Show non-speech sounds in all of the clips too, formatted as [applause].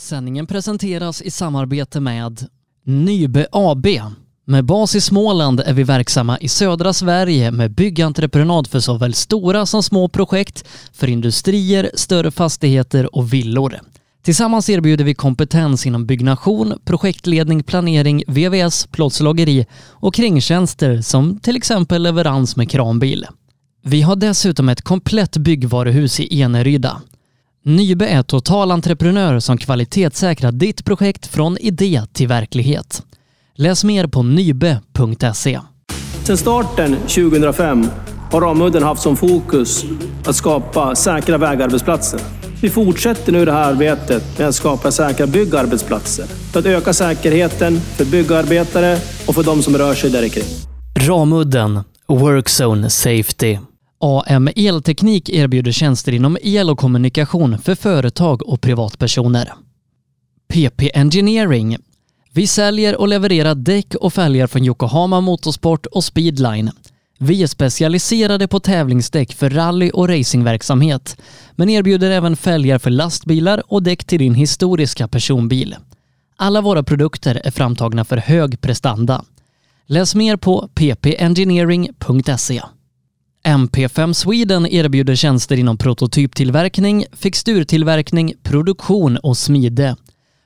Sändningen presenteras i samarbete med Nybe AB. Med bas i Småland är vi verksamma i södra Sverige med byggentreprenad för såväl stora som små projekt, för industrier, större fastigheter och villor. Tillsammans erbjuder vi kompetens inom byggnation, projektledning, planering, VVS, plåtslageri och kringtjänster som till exempel leverans med kranbil. Vi har dessutom ett komplett byggvaruhus i Eneryda. Nybe är totalentreprenör som kvalitetssäkrar ditt projekt från idé till verklighet. Läs mer på nybe.se. Sedan starten 2005 har Ramudden haft som fokus att skapa säkra vägarbetsplatser. Vi fortsätter nu det här arbetet med att skapa säkra byggarbetsplatser för att öka säkerheten för byggarbetare och för de som rör sig där kring. Ramudden Workzone Safety. AM Elteknik erbjuder tjänster inom el och kommunikation för företag och privatpersoner. PP Engineering. Vi säljer och levererar däck och fälgar från Yokohama Motorsport och Speedline. Vi är specialiserade på tävlingsdäck för rally och racingverksamhet, men erbjuder även fälgar för lastbilar och däck till din historiska personbil. Alla våra produkter är framtagna för hög prestanda. Läs mer på ppengineering.se. MP5 Sweden erbjuder tjänster inom prototyptillverkning, fixturtillverkning, produktion och smide.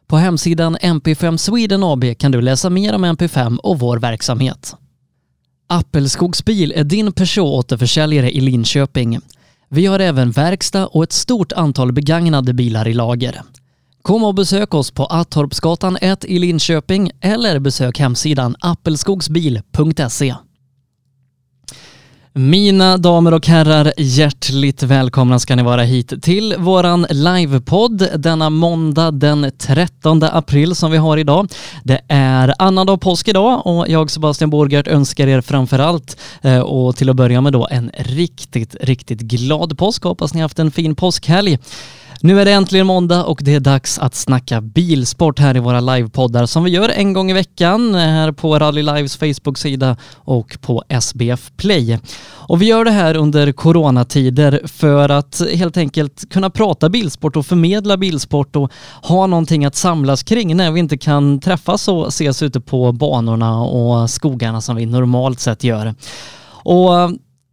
På hemsidan MP5 Sweden AB kan du läsa mer om MP5 och vår verksamhet. Appelskogsbil är din Peugeot-återförsäljare i Linköping. Vi har även verkstad och ett stort antal begagnade bilar i lager. Kom och besök oss på Attorpsgatan 1 i Linköping eller besök hemsidan appelskogsbil.se. Mina damer och herrar, hjärtligt välkomna ska ni vara hit till våran livepodd denna måndag den 13 april som vi har idag. Det är annandag påsk idag och jag Sebastian Borgart önskar er framförallt eh, och till att börja med då en riktigt, riktigt glad påsk. Hoppas ni haft en fin påskhelg. Nu är det äntligen måndag och det är dags att snacka bilsport här i våra livepoddar som vi gör en gång i veckan här på Rally Lives Facebook-sida och på SBF Play. Och vi gör det här under coronatider för att helt enkelt kunna prata bilsport och förmedla bilsport och ha någonting att samlas kring när vi inte kan träffas och ses ute på banorna och skogarna som vi normalt sett gör. Och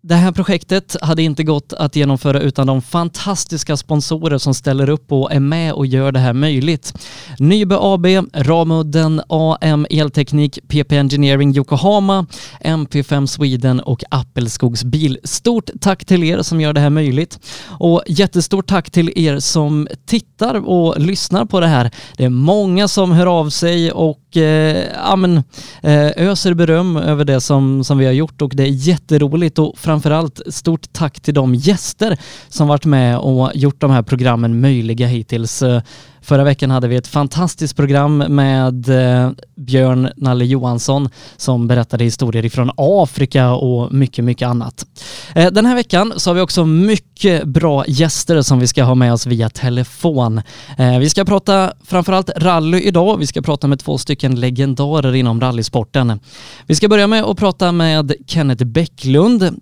det här projektet hade inte gått att genomföra utan de fantastiska sponsorer som ställer upp och är med och gör det här möjligt. Nybe AB, Ramudden, AM Elteknik, PP Engineering Yokohama, MP5 Sweden och Appelskogs bil. Stort tack till er som gör det här möjligt och jättestort tack till er som tittar och lyssnar på det här. Det är många som hör av sig och eh, amen, eh, öser beröm över det som, som vi har gjort och det är jätteroligt och framförallt stort tack till de gäster som varit med och gjort de här programmen möjliga hittills. Eh, förra veckan hade vi ett fantastiskt program med eh, Björn Nalle Johansson som berättade historier ifrån Afrika och mycket, mycket annat. Eh, den här veckan så har vi också mycket bra gäster som vi ska ha med oss via telefon. Vi ska prata framförallt rally idag. Vi ska prata med två stycken legendarer inom rallysporten. Vi ska börja med att prata med Kenneth Bäcklund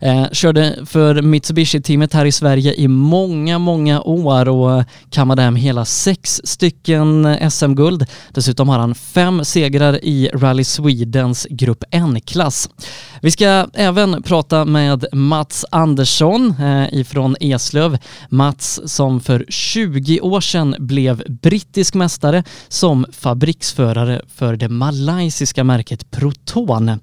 Eh, körde för Mitsubishi-teamet här i Sverige i många, många år och kammade hem hela sex stycken SM-guld. Dessutom har han fem segrar i Rally Swedens Grupp N-klass. Vi ska även prata med Mats Andersson eh, ifrån Eslöv. Mats som för 20 år sedan blev brittisk mästare som fabriksförare för det malaysiska märket Proton.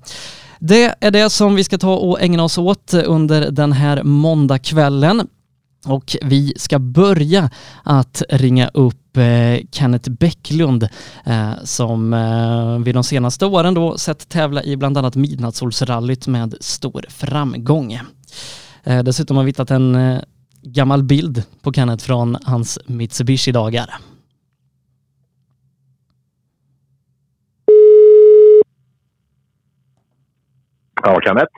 Det är det som vi ska ta och ägna oss åt under den här måndagskvällen. Och vi ska börja att ringa upp eh, Kenneth Bäcklund eh, som eh, vid de senaste åren då sett tävla i bland annat Midnattssolsrallyt med stor framgång. Eh, dessutom har vi hittat en eh, gammal bild på Kenneth från hans Mitsubishi-dagar. Ja, Kenneth.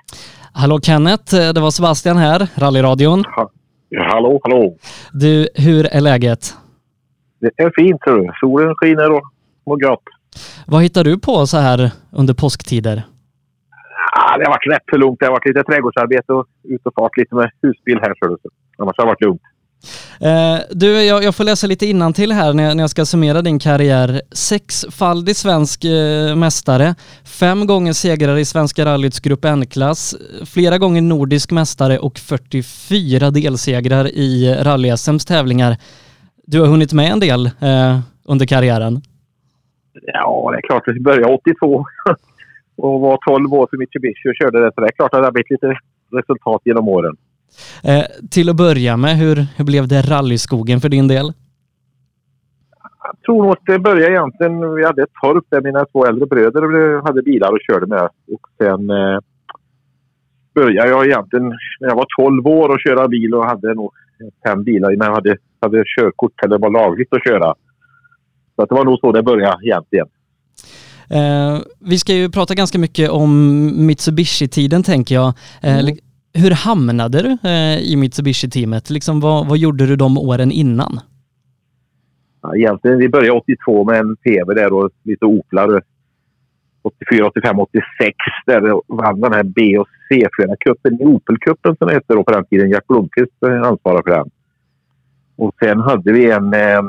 Hallå Kenneth, det var Sebastian här, rallyradion. Ha, hallå, hallå. Du, hur är läget? Det är fint, du. Solen skiner och mår gott. Vad hittar du på så här under påsktider? Ja, det har varit rätt så lugnt. Det har varit lite trädgårdsarbete och ut och fart lite med husbil här. Så annars har det varit lugnt. Eh, du, jag, jag, får läsa lite innantill här när jag, när jag ska summera din karriär. Sexfaldig svensk eh, mästare, fem gånger segrare i Svenska rallyts Grupp N-klass, flera gånger nordisk mästare och 44 delsegrar i rally-SMs tävlingar. Du har hunnit med en del eh, under karriären. Ja, det är klart. Vi började 82 [laughs] och var 12 år för Mitsubishi och körde det. Så det är klart att det har blivit lite resultat genom åren. Eh, till att börja med, hur, hur blev det rallyskogen för din del? Jag tror nog att det började egentligen... Vi hade ett torp där mina två äldre bröder hade bilar och körde med. Och sen eh, började jag egentligen när jag var 12 år och köra bil och hade nog fem bilar innan jag hade, hade körkort eller var lagligt att köra. Så att det var nog så det började egentligen. Eh, vi ska ju prata ganska mycket om Mitsubishi-tiden tänker jag. Eh, mm. Hur hamnade du eh, i Mitsubishi-teamet? Liksom, vad, vad gjorde du de åren innan? Ja, egentligen, vi började 82 med en TV, där och lite Oplar. 84, 85, 86 där vann den här B och C-förarcupen, Opel-cupen som det hette då på den tiden. Jack Blomqvist ansvarade för den. Och sen hade vi en eh,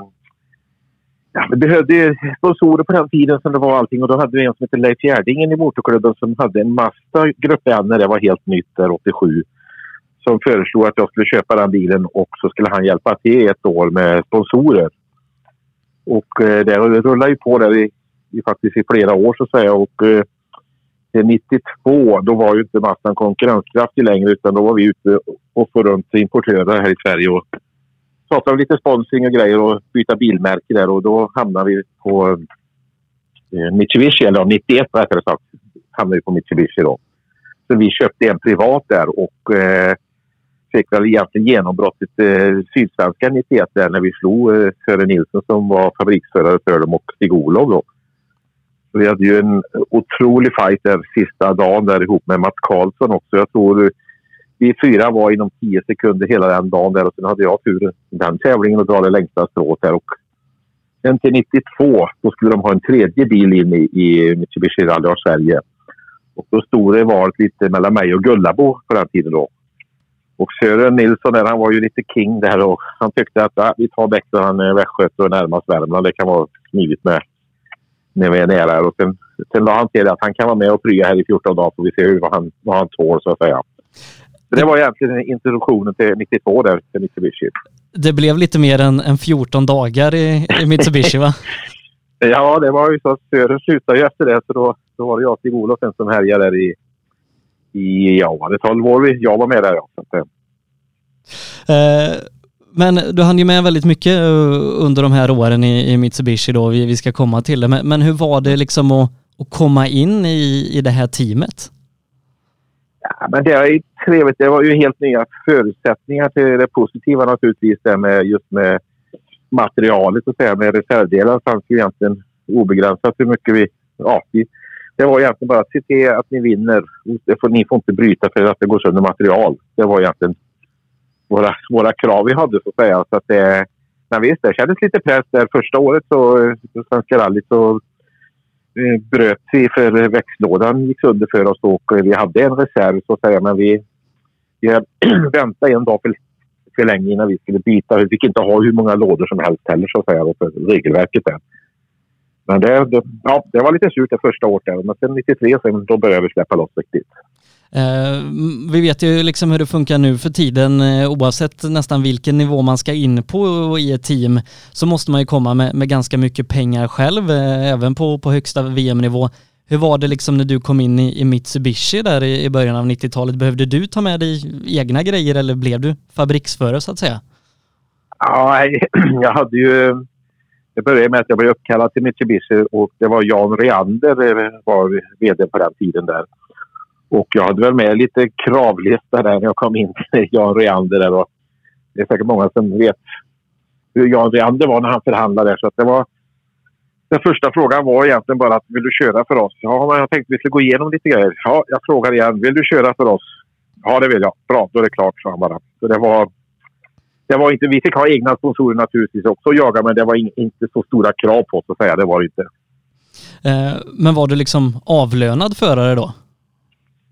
Ja, vi behövde sponsorer på den tiden som det var allting och då hade vi en som hette Leif Gärdingen i motorklubben som hade en massa N när det var helt nytt där 87. Som föreslog att jag skulle köpa den bilen och så skulle han hjälpa till ett år med sponsorer. Och eh, det rullade ju på där i, i, faktiskt i flera år så att säga och eh, 92 då var ju inte massan konkurrenskraftig längre utan då var vi ute och for runt importörer här i Sverige och pratade om lite sponsring och grejer och byta bilmärke där och då hamnade vi på eh, Mitsubishi, eller 91 rättare sagt, hamnade vi på Mitsubishi då. Så vi köpte en privat där och eh, fick väl egentligen genombrottet eh, Sydsvenska 91 där när vi slog eh, Sören Nilsson som var fabriksförare för dem och Stig-Olof då. Så vi hade ju en otrolig fight där sista dagen där ihop med Mats Karlsson också. Jag tror vi fyra var inom tio sekunder hela den dagen där och sen hade jag tur den tävlingen och dra det längsta strået där. Och sen till 92 då skulle de ha en tredje bil in i, i Mitsubishi Rally av Sverige. Och då stod det valet lite mellan mig och Gullabo på den tiden då. Och Sören Nilsson där, han var ju lite king där och han tyckte att ah, vi tar Bäckström, han är västgöte och närmast Värmland. Det kan vara smidigt med när vi är nära. Och sen, sen la han till att han kan vara med och prya här i 14 dagar så vi ser vad han, vad han tål så att säga. Det var egentligen introduktionen till 92 där, till Mitsubishi. Det blev lite mer än, än 14 dagar i, i Mitsubishi va? [laughs] ja, det var ju så. Sören slutade ju efter det så då, då var det jag, Stig-Olof, som härjade där i, i ja, var det 12 år jag var med där. Ja. Så, eh, men du hann ju med väldigt mycket eh, under de här åren i, i Mitsubishi då, vi, vi ska komma till det. Men, men hur var det liksom att, att komma in i, i det här teamet? Ja, men det är trevligt. Det var ju helt nya förutsättningar till det positiva naturligtvis. Det med just med materialet och säga med reservdelar fanns ju egentligen obegränsat hur mycket vi... Ja, vi, det var egentligen bara att se till att ni vinner. Får, ni får inte bryta för att det går sönder material. Det var egentligen våra, våra krav vi hade så att säga. Så att det, men visst, det kändes lite press där. Första året så, Svenska rallyt så Eh, bröt vi för växellådan gick sönder för oss och eh, vi hade en reserv så att säga men vi, vi [clears throat] väntade en dag för, för länge innan vi skulle byta. Vi fick inte ha hur många lådor som helst heller så att säga för regelverket där. Men det, det, ja, det var lite surt det första året där men sen 93 sen, då började vi släppa loss riktigt. Eh, vi vet ju liksom hur det funkar nu för tiden. Eh, oavsett nästan vilken nivå man ska in på i ett team så måste man ju komma med, med ganska mycket pengar själv, eh, även på, på högsta VM-nivå. Hur var det liksom när du kom in i, i Mitsubishi där i, i början av 90-talet? Behövde du ta med dig egna grejer eller blev du fabriksförare så att säga? Ja, [clears throat] jag hade ju... Det började med att jag blev uppkallad till Mitsubishi och det var Jan Reander var vd på den tiden där. Och jag hade väl med lite kravlista där när jag kom in till [laughs] Jan Reander. Där och det är säkert många som vet hur Jan Reander var när han förhandlade. Så det var, den första frågan var egentligen bara att vill du köra för oss? Ja, men jag tänkte vi skulle gå igenom lite grejer. Ja, jag frågar igen. Vill du köra för oss? Ja, det vill jag. Bra, då är det klart, sa han bara. Så det var, det var inte, vi fick ha egna sponsorer naturligtvis också att jaga, men det var in, inte så stora krav på oss att säga. Det var det inte. Eh, men var du liksom avlönad förare då?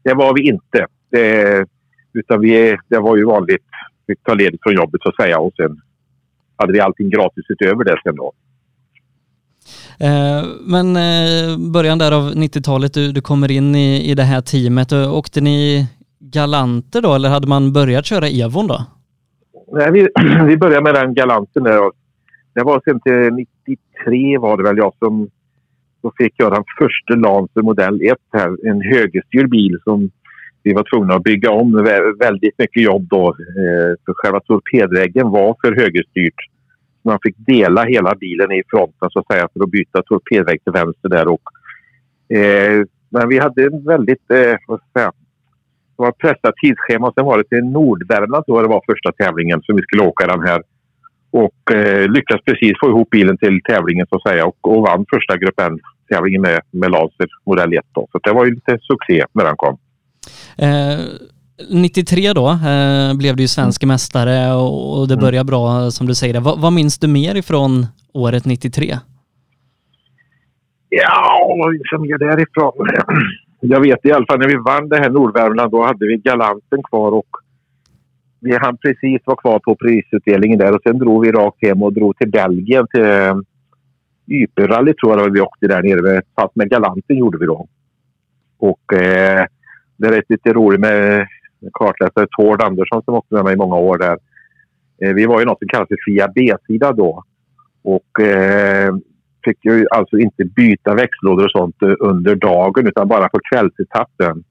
Det var vi inte. Det, utan vi, det var ju vanligt fick ta ledigt från jobbet så att säga och sen hade vi allting gratis utöver det sen då. Eh, men eh, början där av 90-talet, du, du kommer in i, i det här teamet. Åkte ni galanter då eller hade man börjat köra Evon då? Nej, vi, [clears throat] vi började med den galanten där. Det var sen till 93 var det väl jag som så fick jag den första Lancer modell 1 här. En högerstyrd bil som vi var tvungna att bygga om väldigt mycket jobb då. Eh, för själva torpedväggen var för högerstyrt. Man fick dela hela bilen i fronten så att säga för att byta torpedvägg till vänster där. Och, eh, men vi hade en väldigt, eh, vad ska jag säga, det var pressat tidsschema. Sen var det till Nordvärmland då det var första tävlingen som vi skulle åka den här. Och eh, lyckades precis få ihop bilen till tävlingen så att säga och, och vann första gruppen. N-tävlingen med, med Laser modell 1. Då. Så det var ju lite succé när den kom. Eh, 93 då eh, blev du ju svensk mm. mästare och, och det mm. började bra som du säger. Va, vad minns du mer ifrån året 93? Ja, vad minns jag mer därifrån? [clears throat] jag vet i alla fall när vi vann det här Nordvärmland då hade vi Galanten kvar och vi hann precis vara kvar på prisutdelningen där och sen drog vi rakt hem och drog till Belgien till eh, Yperrally tror jag vi åkte där nere. Fast med Galanten gjorde vi då. Och eh, det är lite roligt med kartläsare Tord Andersson som åkte med mig i många år där. Eh, vi var ju något som kallas för Fia B-sida då. Och eh, fick ju alltså inte byta växellådor och sånt under dagen utan bara på kvällsetappen.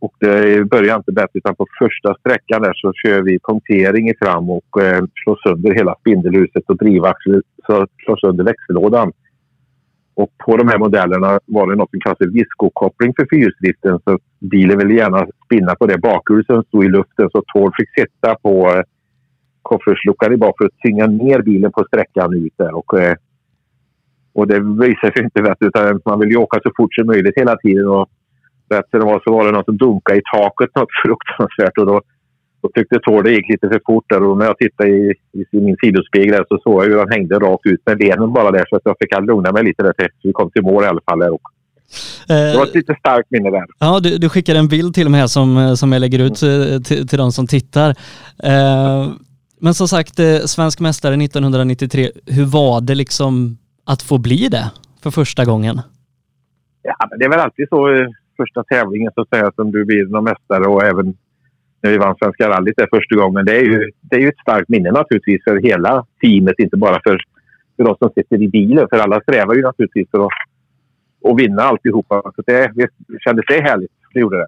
Och det börjar inte bättre utan på första sträckan där så kör vi punktering i fram och eh, slår sönder hela spindelhuset och drivaxeln, så slår sönder växellådan. Och på de här modellerna var det något som kallas för viskokoppling för fyrhjulsdriften så bilen ville gärna spinna på det bakhjulet som stod i luften så Tord fick sitta på eh, i bak för att tynga ner bilen på sträckan ut där. Och, eh, och det visade sig inte rätt utan man vill ju åka så fort som möjligt hela tiden. Och det var så var det något som dunkade i taket något fruktansvärt. Och då, då tyckte Tord det gick lite för fort där och när jag tittade i, i min sidospegel så såg jag hur han hängde rakt ut med benen bara där så att jag fick lugna mig lite där tills vi kom till mål i alla fall. Där. Och det var ett lite starkt minne där. Ja, du, du skickade en bild till mig här som, som jag lägger ut mm. till, till de som tittar. Eh, men som sagt, eh, svensk mästare 1993, hur var det liksom att få bli det för första gången? Ja, men det är väl alltid så eh, första tävlingen så att säga som du blir någon mästare och även när vi vann Svenska rallyt där första gången. Det är, ju, det är ju ett starkt minne naturligtvis för hela teamet, inte bara för, för de som sitter i bilen. För alla strävar ju naturligtvis för att, att vinna alltihopa. Så det, det kändes det härligt. Det gjorde det.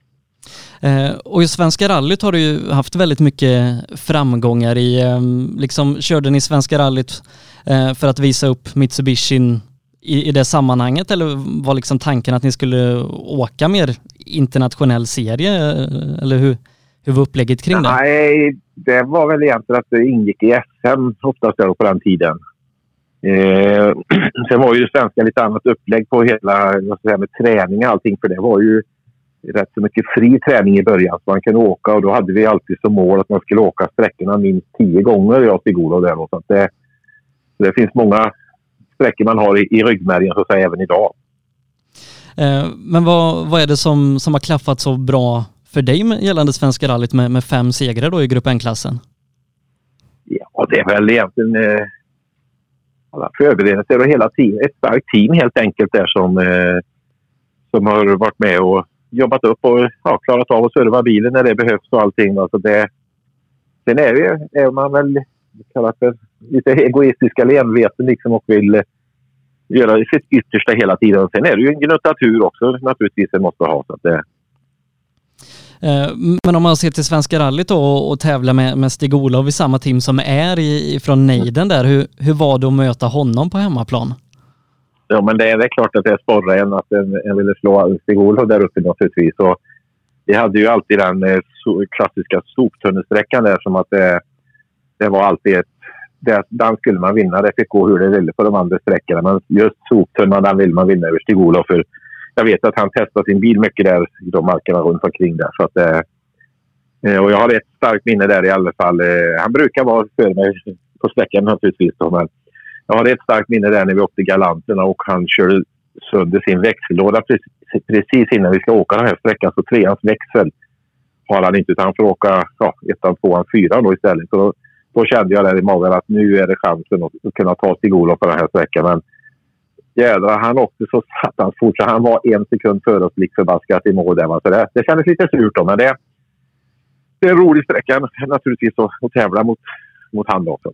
Eh, och i Svenska rallyt har du ju haft väldigt mycket framgångar i, eh, liksom körde ni Svenska rallyt eh, för att visa upp Mitsubishin i, i det sammanhanget eller var liksom tanken att ni skulle åka mer internationell serie eller hur, hur var upplägget kring det? Nej, det var väl egentligen att det ingick i SM oftast på den tiden. Eh, [clears throat] sen var ju det svenska lite annat upplägg på hela vad ska säga, med träning och allting för det var ju rätt så mycket fri träning i början så man kunde åka och då hade vi alltid som mål att man skulle åka sträckorna minst tio gånger jag till Stig-Olof där. Så att det, det finns många sträckor man har i, i ryggmärgen så att säga även idag. Eh, men vad, vad är det som, som har klaffat så bra för dig gällande Svenska rallyt med, med fem segrar då i Grupp N-klassen? Ja, det är väl egentligen eh, alla förberedelser och hela team, ett starkt team helt enkelt där som, eh, som har varit med och jobbat upp och ja, klarat av att serva bilen när det behövs och allting. Alltså det, sen är, det, är man väl kallat för lite egoistisk eller enveten liksom och vill eh, göra sitt yttersta hela tiden. Sen är det ju en gnutta tur också naturligtvis man måste ha. Så att det... Eh, men om man ser till Svenska rallyt då och tävla med, med Stig-Olof i samma team som är i, från Neiden där, hur, hur var det att möta honom på hemmaplan? Ja, men det är, det är klart att det sporrar en att en, en ville slå Stig-Olof där uppe naturligtvis. Och vi hade ju alltid den eh, klassiska soptunnelsträckan där som att det, det var alltid ett... Det, den skulle man vinna. Det fick gå hur det ville på de andra sträckorna. Men just soptunnan den vill man vinna över Stig-Olof. För jag vet att han testade sin bil mycket där i de markerna runt omkring där. Så att, eh, eh, och jag har ett starkt minne där i alla fall. Eh, han brukar vara före mig på sträckan naturligtvis. Då, men jag har ett starkt minne där när vi åkte Galanterna och han körde sönder sin växellåda precis, precis innan vi ska åka den här sträckan. Så treans växel har han inte utan han får åka ja, ettan, tvåan, fyran då istället. Så då, då kände jag där i magen att nu är det chansen att kunna ta Stig-Olof på den här sträckan. Men jädrar, han åkte så satans fort så han var en sekund före oss lik förbaskat i mål där. Så det, det kändes lite surt då, men det, det är en rolig sträcka naturligtvis att, att tävla mot, mot han också.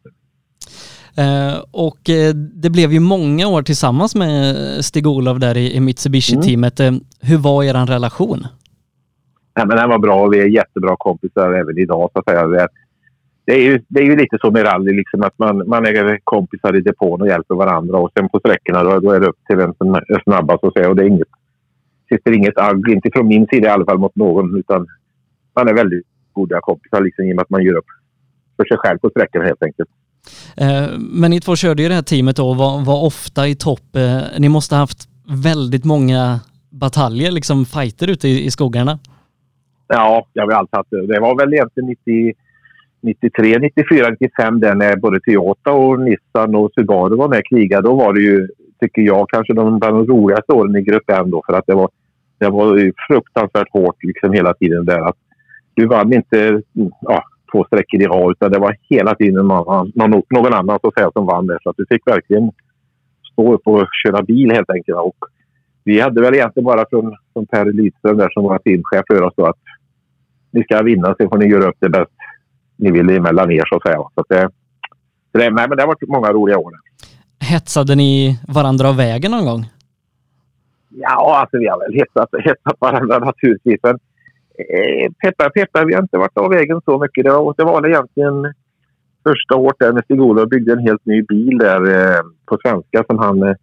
Eh, och eh, det blev ju många år tillsammans med Stig-Olof där i, i Mitsubishi-teamet. Mm. hur var er relation? Nej, men den var bra och vi är jättebra kompisar även idag. Så att säga. Det, är ju, det är ju lite så med rally, liksom, att man, man är kompisar i depån och hjälper varandra. Och sen på sträckorna då, då är det upp till vem som är snabbast. Och, så, och det är inget, sitter inget agg, inte från min sida i alla fall, mot någon. Utan man är väldigt goda kompisar liksom, i och med att man gör upp för sig själv på sträckorna helt enkelt. Eh, men ni två körde ju det här teamet då och var, var ofta i topp. Eh, ni måste ha haft väldigt många bataljer, liksom fighter ute i, i skogarna. Ja, jag har alltid haft det. Det var väl egentligen 90, 93, 94, 95 där när både Toyota och Nissan och Subaru var med och krigade. Då var det ju, tycker jag, kanske de, bland de roligaste åren i Grupp M då för att det var, det var fruktansvärt hårt liksom hela tiden där. Att du vann inte ja, två sträckor i rad utan det var hela tiden någon, någon, någon annan så att säga, som vann där. Så att du fick verkligen stå upp och köra bil helt enkelt. Och vi hade väl egentligen bara från, från Per Lidström där som var teamchef för oss då att ni ska vinna, sen får ni göra upp det bäst ni vill emellan er så att säga. Så att det, det, nej, men det har varit många roliga år. Hetsade ni varandra av vägen någon gång? Ja, alltså vi har väl hetsat, hetsat varandra naturligtvis. Men eh, peppar, peppar, vi har inte varit av vägen så mycket. Det var, det var egentligen första året där när Stig-Olof byggde en helt ny bil där eh, på svenska som han eh,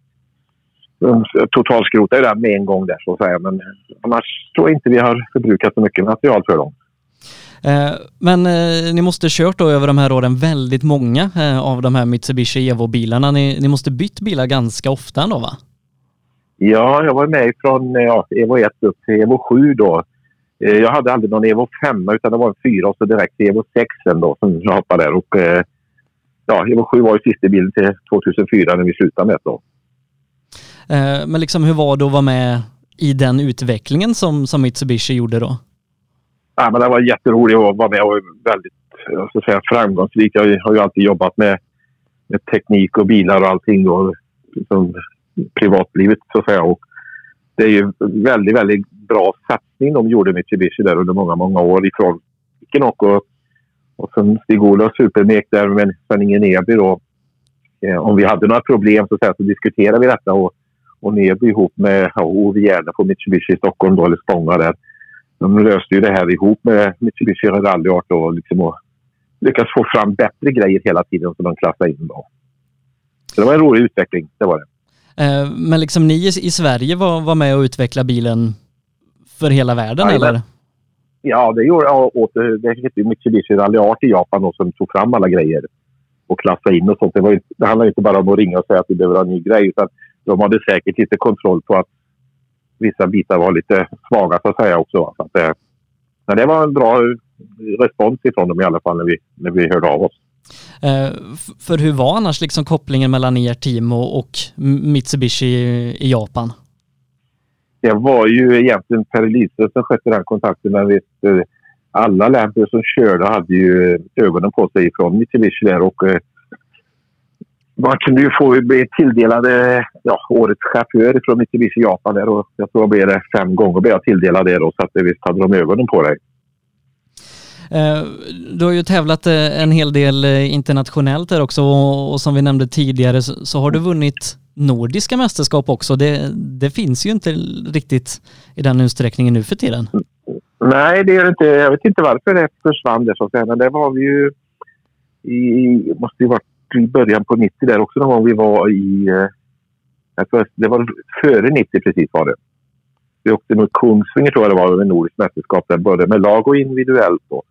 totalskrotade den med en gång där så att säga. Men annars tror jag inte vi har förbrukat så mycket material för dem. Eh, men eh, ni måste kört då över de här åren väldigt många eh, av de här Mitsubishi Evo-bilarna. Ni, ni måste bytt bilar ganska ofta ändå va? Ja, jag var med från ja, Evo 1 upp till Evo 7 då. Jag hade aldrig någon Evo 5 utan det var en 4 och så direkt till Evo 6 då som jag hoppade där. Och, ja, Evo 7 var ju sista bilen till 2004 när vi slutade med då. Men liksom hur var det att vara med i den utvecklingen som, som Mitsubishi gjorde då? Ja, men det var jätteroligt att vara med och väldigt jag ska säga, framgångsrik. Jag har ju alltid jobbat med, med teknik och bilar och allting då, liksom, privatlivet så att säga. Och det är ju väldigt, väldigt bra satsning de gjorde Mitsubishi där under många, många år ifrån Kinok och, och sen Stig-Olof supermek där med Sven-Inge Neby då. Eh, om vi hade några problem så, så diskuterade vi detta och, och Neby ihop med ja, Ove Järne på Mitsubishi i Stockholm då, eller Spånga där de löste ju det här ihop med Mitsubishi Rally Art och liksom och lyckas få fram bättre grejer hela tiden som de klassade in. Då. Så det var en rolig utveckling, det var det. Eh, men liksom ni i Sverige var, var med och utvecklade bilen för hela världen, ja, eller? Ja, det gjorde jag. Det hette Mitsubishi Rally Art i Japan då, som tog fram alla grejer och klassade in och sånt. Det, var det handlar inte bara om att ringa och säga att vi behöver ha en ny grej, utan de hade säkert lite kontroll på att vissa bitar var lite svaga så att säga också. Så att, det, men det var en bra respons ifrån dem i alla fall när vi, när vi hörde av oss. Eh, för hur var annars liksom kopplingen mellan er team och, och Mitsubishi i, Japan? Det var ju egentligen Per Lidström som skötte den kontakten. Men vet, alla länder som körde hade ju ögonen på sig från Mitsubishi där och eh, man kunde ju få bli tilldelade ja, årets chaufför från Mitsubishi Japan där och jag tror jag blev det fem gånger blev jag tilldelad det då så att visst hade de ögonen på dig. Eh, du har ju tävlat eh, en hel del eh, internationellt där också och som vi nämnde tidigare så har du vunnit nordiska mästerskap också. Det, det finns ju inte riktigt i den utsträckningen nu för tiden. Nej, det är det inte. Jag vet inte varför det försvann det så att säga. Men det var vi ju i, måste ju varit i början på 90 där också någon gång vi var i... Eh, det var före 90 precis var det. Vi åkte mot Kungsvinger tror jag det var, med Nordiskt mästerskap. Där både med lag och individuellt. Då.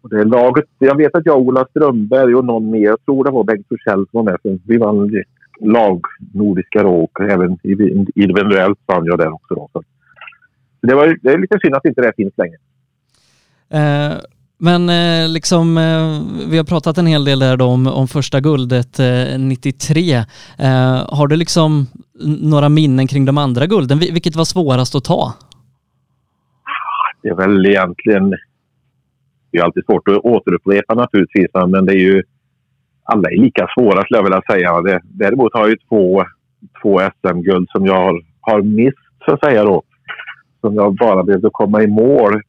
Och det laget, jag vet att jag, Ola Strömberg och någon mer, jag tror det var Bengt Forsell som var med. vi vann lag Nordiska då och även individuellt vann jag där också. Då. Så det, var, det är lite synd att inte det finns längre. Eh, men eh, liksom, eh, vi har pratat en hel del där då om, om första guldet eh, 93. Eh, har du liksom några minnen kring de andra gulden? Vilket var svårast att ta? Det är väl egentligen Det är alltid svårt att återupprepa naturligtvis, men det är ju... Alla är lika svåra skulle jag vilja säga. Det, däremot har jag ju två, två SM-guld som jag har, har mist, så att säga då. Som jag bara behövde komma i mål.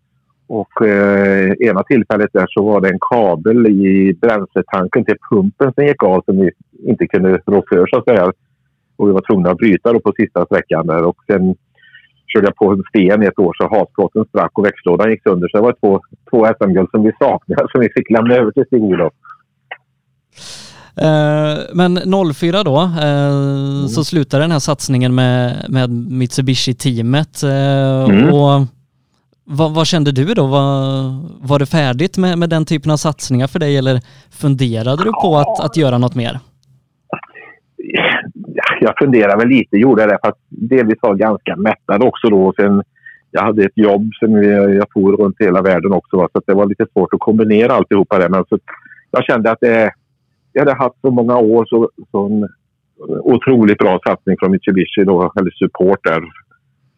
Och eh, ena tillfället där så var det en kabel i bränsletanken till pumpen som gick av som vi inte kunde rå för så att säga. Och vi var tvungna att bryta då på sista sträckan där. Och sen körde jag på en sten i ett år så hasplåten sprack och växellådan gick sönder. Så det var två, två SM-guld som vi saknade [laughs] som vi fick lämna över till Stig-Olof. Eh, men 04 då eh, mm. så slutade den här satsningen med, med Mitsubishi-teamet. Eh, mm. och vad, vad, kände du då? Var, var det färdigt med, med den typen av satsningar för dig eller funderade du på att, att göra något mer? [laughs] Jag funderade väl lite, gjorde jag det fast delvis var ganska mättad också då. Sen, jag hade ett jobb som jag, for runt hela världen också så det var lite svårt att kombinera alltihopa det. Men så, jag kände att det, jag hade haft så många år så, så en otroligt bra satsning från Mitsubishi då, eller support där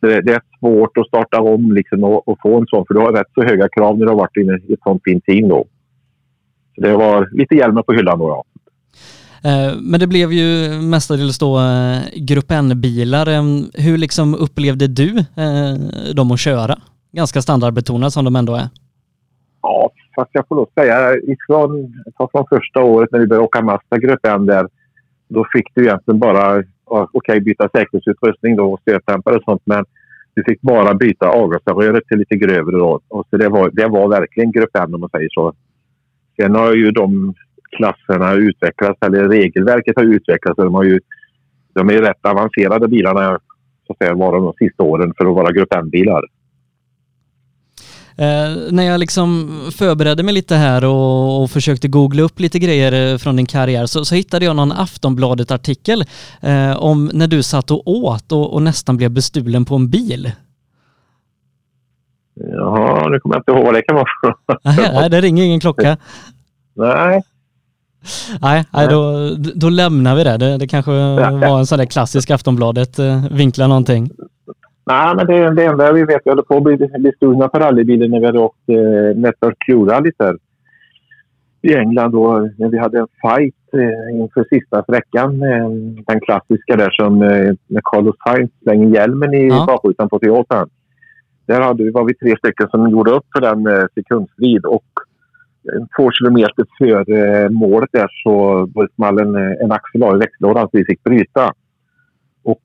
det, det, är svårt att starta om liksom och, och, få en sån, för du har rätt så höga krav när du har varit inne i ett sånt fint team då. Så det var lite hjälmen på hyllan då, ja. Eh, men det blev ju mestadels då eh, Grupp N-bilar. Eh, hur liksom upplevde du dem att köra? Ganska standardbetonade som de ändå är. Ja, fast jag får nog säga ifrån, från första året när vi började åka Mazda Grupp N där, då fick du egentligen bara okej, okay, byta säkerhetsutrustning då och stötdämpare och sånt. Men du fick bara byta avgasröret till lite grövre då. Och så det, var, det var verkligen grupp M om man säger så. Sen har ju de klasserna utvecklats, eller regelverket har utvecklats. De, har ju, de är ju rätt avancerade bilarna, så att säga, var de de sista åren för att vara grupp M-bilar. Eh, när jag liksom förberedde mig lite här och, och, försökte googla upp lite grejer eh, från din karriär så, så hittade jag någon Aftonbladet-artikel eh, om när du satt och åt och, och, nästan blev bestulen på en bil. Ja, nu kommer jag inte ihåg vad det kan vara. [laughs] nej, det ringer ingen klocka. Nej. Nej, nej då, då lämnar vi det. Det, det kanske var en sån där klassisk Aftonbladet-vinkla någonting. Nej, men det, det enda vi vet, vi höll på att bli, bli stulna på rallybilen när vi hade åkt eh, Network Q-rallyt där i England då, när vi hade en fight eh, inför sista sträckan. Eh, den klassiska där som eh, när Carlos Sainz slänger hjälmen i ja. bakrutan på Toyotan. Där hade vi, var vi tre stycken som gjorde upp för den eh, sekundstrid och eh, två kilometer före eh, målet där så small en, eh, en axel av i växellådan så vi fick bryta. Och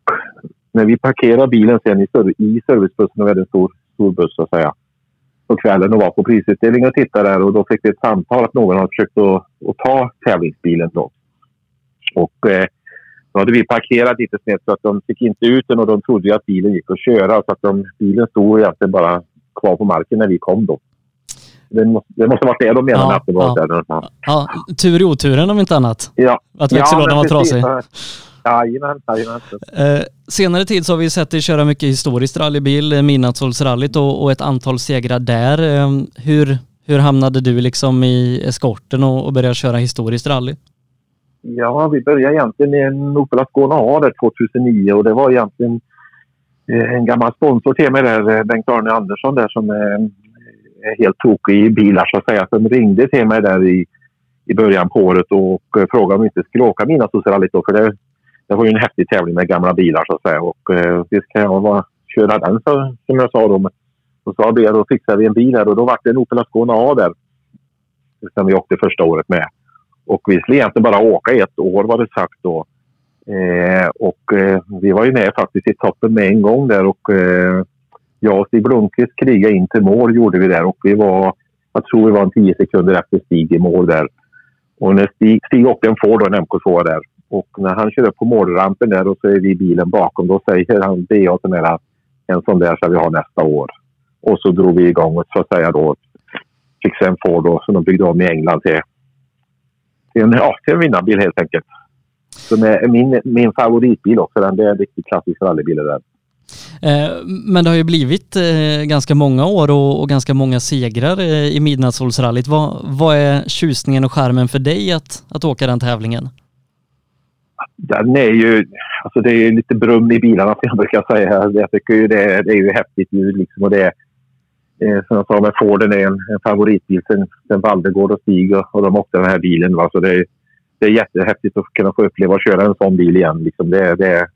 när vi parkerade bilen sen i, i servicebussen, och vi hade en stor, stor buss så att säga, på kvällen och var på prisutdelningen och tittade där och då fick vi ett samtal att någon hade försökt att, att ta tävlingsbilen då. Och eh, då hade vi parkerat lite snett så att de fick inte ut den och de trodde att bilen gick att köra så att de, bilen stod egentligen bara kvar på marken när vi kom då. Det måste, det måste varit det de menade ja, att det var. Ja. Där. Ja, tur i oturen om inte annat. Ja. Att växellådan ja, var trasig. Jajamän, jajamän. Eh, senare tid så har vi sett dig köra mycket historiskt rallybil, eh, Midnattssolsrallyt och, och ett antal segrar där. Eh, hur, hur hamnade du liksom i eskorten och, och började köra historiskt rally? Ja, vi började egentligen med en Opel Ascona A där 2009 och det var egentligen eh, en gammal sponsor till mig där, eh, Bengt-Arne Andersson där som är, helt tokig i bilar så att säga, som ringde till mig där i, i början på året och, frågade om vi inte skulle åka Midnattssolsrallyt då för det det var ju en häftig tävling med gamla bilar så att säga. Och eh, visst kan jag vara, köra den så, som jag sa då. Och så det, då fixade vi en bil här och då var det en Opel Ascona A där. Som vi åkte första året med. Och vi skulle egentligen bara åka ett år var det sagt då. Eh, och eh, vi var ju med faktiskt i toppen med en gång där och eh, jag och Stig Blomqvist krigade in till mål gjorde vi där och vi var, jag tror vi var en tio sekunder efter Stig i mål där. Och när Stig, Stig åkte en Ford och en MK2 där och när han kör upp på målrampen där och så är vi i bilen bakom, då säger han det är till mig en sån där ska vi ha nästa år. Och så drog vi igång och så att säga då fick en Ford då, som de byggde om i England till, till en, ja, till en vinnarbil helt enkelt. Som är min, min favoritbil också. Den, det är en riktigt klassisk rallybil där. Eh, men det har ju blivit eh, ganska många år och, ganska många segrar eh, i Midnattssolsrallyt. Vad, vad är tjusningen och skärmen för dig att, att åka den tävlingen? Den är ju... Alltså det är lite brum i bilarna som jag brukar säga. Jag tycker ju det, det är ju häftigt ljud liksom och det, Eh, som jag sa, med Forden är en, en favoritbil sen, sen Valdegård och Stig och, och de åkte den här bilen. Va? Så det, är, det är jättehäftigt att kunna få uppleva att köra en sån bil igen. Liksom det, det,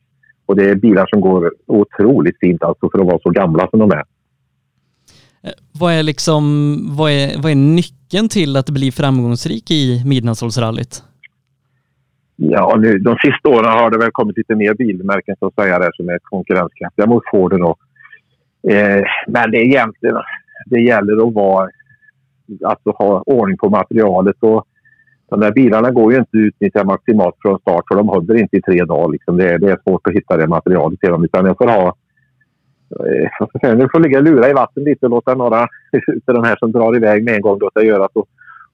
och det är bilar som går otroligt fint alltså för att vara så gamla som de är. Eh, vad är, liksom, vad, är, vad är nyckeln till att bli framgångsrik i Midnattssolsrallyt? Ja, nu, de sista åren har det väl kommit lite mer bilmärken så att säga där, som är konkurrenskraftiga mot Forden. Och, eh, men det är egentligen, det gäller att vara, alltså ha ordning på materialet. Och de där bilarna går ju inte att utnyttja maximalt från start för de håller inte i tre dagar. Liksom. Det, är, det är svårt att hitta det materialet till dem. Utan jag får ha eh, nu får ligga och lura i vatten lite och låta några [laughs] av de här som drar iväg med en gång låta göra så.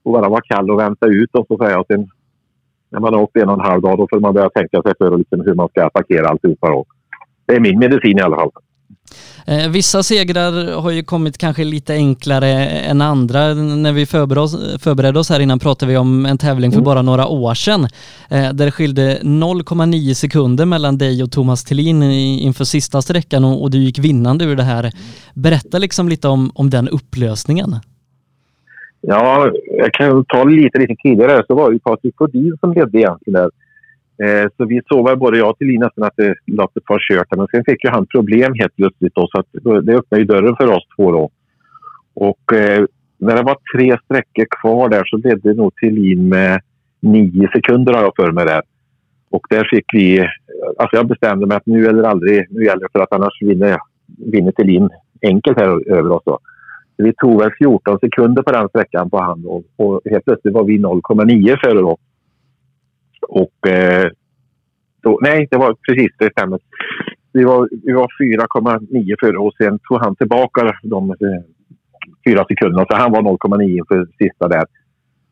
och bara vara kall och vänta ut dem så att säga. Och sen när man har åkt en och en halv dag då får man börja tänka sig för liksom hur man ska attackera alltihopa. Det är min medicin i alla fall. Eh, vissa segrar har ju kommit kanske lite enklare än andra. När vi förberedde oss, förberedde oss här innan pratade vi om en tävling för mm. bara några år sedan eh, där det skilde 0,9 sekunder mellan dig och Thomas Tillin inför sista sträckan och, och, du gick vinnande ur det här. Berätta liksom lite om, om den upplösningen. Ja, jag kan ta lite, lite tidigare. Så var det Patrik Flodin som ledde egentligen där. Eh, så vi såg väl både jag och Thelin nästan att det, låg ett par kört. Men sen fick ju han problem helt plötsligt då, så att det öppnade ju dörren för oss två då. Och eh, när det var tre sträckor kvar där så ledde nog Thelin med nio sekunder har jag för mig där. Och där fick vi... Alltså jag bestämde mig att nu eller aldrig. Nu gäller det för att annars vinner, vinner Thelin enkelt här över oss då. Vi tog väl 14 sekunder på den sträckan på han och, och helt plötsligt var vi 0,9 före då. Och eh, då, nej, det var precis det stämmer. Vi var, vi var 4,9 före och sen tog han tillbaka de eh, fyra sekunderna. Så han var 0,9 för sista där.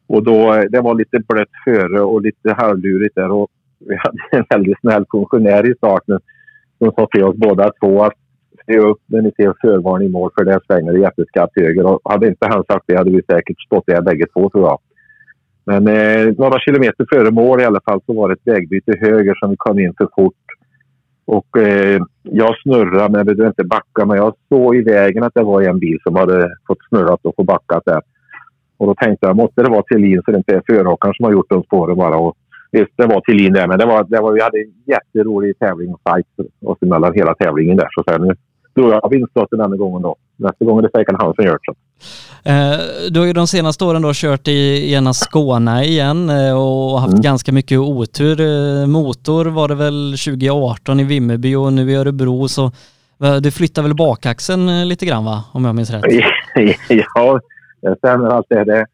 Och då, eh, det var lite blött före och lite halvlurigt där. Och vi hade en väldigt snäll funktionär i starten som sa till oss båda två att se upp när ni ser förvarning i mål för det svänger det jätteskarpt höger. Och hade inte han sagt det hade vi säkert stått där bägge två tror jag. Men eh, några kilometer före mål i alla fall så var det ett vägbyte höger som vi kom in för fort. Och eh, jag snurrade men jag behövde inte backa. Men jag såg i vägen att det var en bil som hade fått snurrat och få backat där. Och då tänkte jag, måste det vara Thelin så det inte är föråkaren som har gjort de spåren bara. Och visst, det var Thelin där. Men det var, det var, vi hade en jätterolig tävling fight oss emellan hela tävlingen där. Så sen, drog jag vinstlotten den gången då. Nästa gång är det säkert han som gör det. Eh, du har ju de senaste åren då kört i ena Skåne igen eh, och haft mm. ganska mycket otur. Eh, motor var det väl 2018 i Vimmerby och nu i Örebro så du flyttar väl bakaxeln lite grann va? Om jag minns rätt? [laughs] ja, det stämmer allt det. det.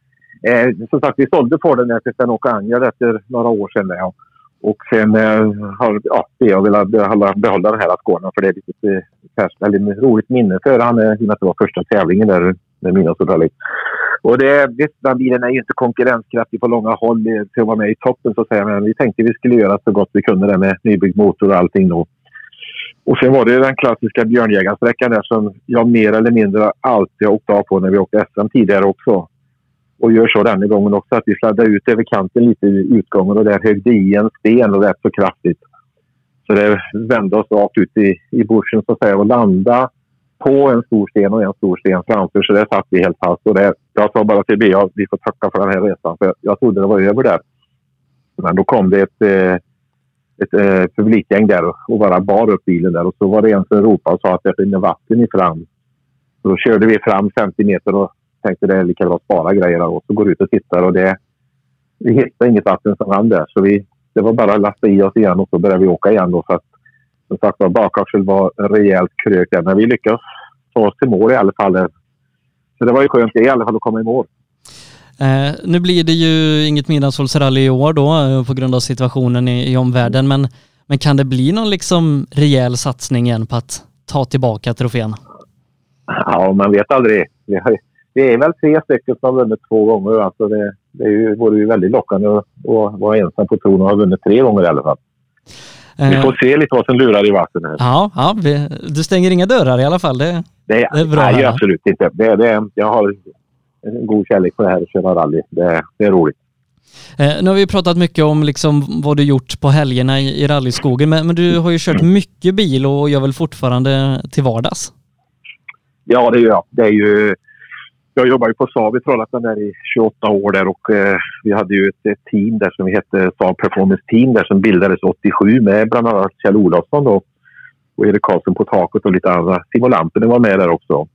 Eh, som sagt, vi sålde Forden till Sven-Åke Anger efter några år sedan. Ja. Och sen eh, har ja, jag velat behålla, behålla den här Skånen för det är lite färskt, eller roligt minne för han, eh, i och med att det var första tävlingen där med Midnattsrallyt. Och det, visst, den bilen är ju inte konkurrenskraftig på långa håll eh, till att vara med i toppen så att säga. Men vi tänkte vi skulle göra så gott vi kunde där med nybyggd motor och allting då. Och sen var det den klassiska björnjägarsträckan där som jag mer eller mindre alltid har åkt av på när vi åkte SM tidigare också och gör så denna gången också. Att vi sladdade ut över kanten lite i utgången och där högg det i en sten och rätt så kraftigt. Så det vände oss rakt ut i, i bushen så att säga och landa på en stor sten och en stor sten framför. Så där satt vi helt fast. Och det, jag sa bara till Bea vi får tacka för den här resan. För jag trodde det var över där. Men då kom det ett, eh, ett, ett publikgäng där och bara bar upp bilen där. Och så var det en som ropade och sa att det rinner vatten i fram. Så då körde vi fram 50 meter och tänkte det är lika bra att spara grejer och så går ut och tittar och det, vi hittade inget vatten som rann där. Så vi, det var bara att lasta i oss igen och så började vi åka igen. Då, så att, som sagt var, bakaxeln var rejält krök där. Men vi lyckades ta oss till mål i alla fall. Så det var ju skönt i alla fall att komma i mål. Eh, nu blir det ju inget midnattssolsrally i år då eh, på grund av situationen i, i omvärlden. Men, men kan det bli någon liksom rejäl satsning igen på att ta tillbaka trofén? Ja, man vet aldrig. Vi har, det är väl tre stycken som har vunnit två gånger. Alltså det, det är ju, vore ju väldigt lockande att, att vara ensam på tronen och ha vunnit tre gånger i alla fall. Vi får se lite vad som lurar i vattnet. Här. Ja, ja du stänger inga dörrar i alla fall. Det, det, det är bra. Nej, absolut inte. Det, det, jag har en god kärlek för det här att köra rally. Det, det är roligt. Eh, nu har vi pratat mycket om liksom vad du gjort på helgerna i, i rallyskogen, men, men, du har ju kört mycket bil och gör väl fortfarande till vardags? Ja, det gör jag. Det är ju... Jag jobbade ju på Saab i Trollhättan där i 28 år där och eh, vi hade ju ett, ett, team där som vi hette Saab Performance Team där som bildades 87 med bland annat Kjell Olofsson då och Erik Karlsson på taket och lite andra. Simulanten var med där också.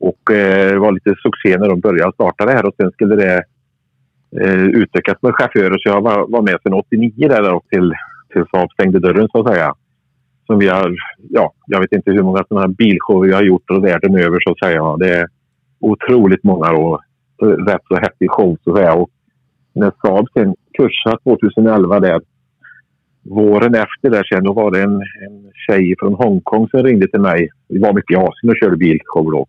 Och eh, det var lite succé när de började starta det här och sen skulle det eh, utökas med chaufförer så jag var, var med sedan 89 där och till, till Saab stängde dörren så att säga. Som vi har, ja, jag vet inte hur många sådana här bilshower vi har gjort och världen över så att säga. Det otroligt många då, rätt så häftig show så att säga. Och när Saab sen kursade 2011 där våren efter där sen då var det en, en tjej från Hongkong som ringde till mig. Vi var mycket i Asien och körde bilshow då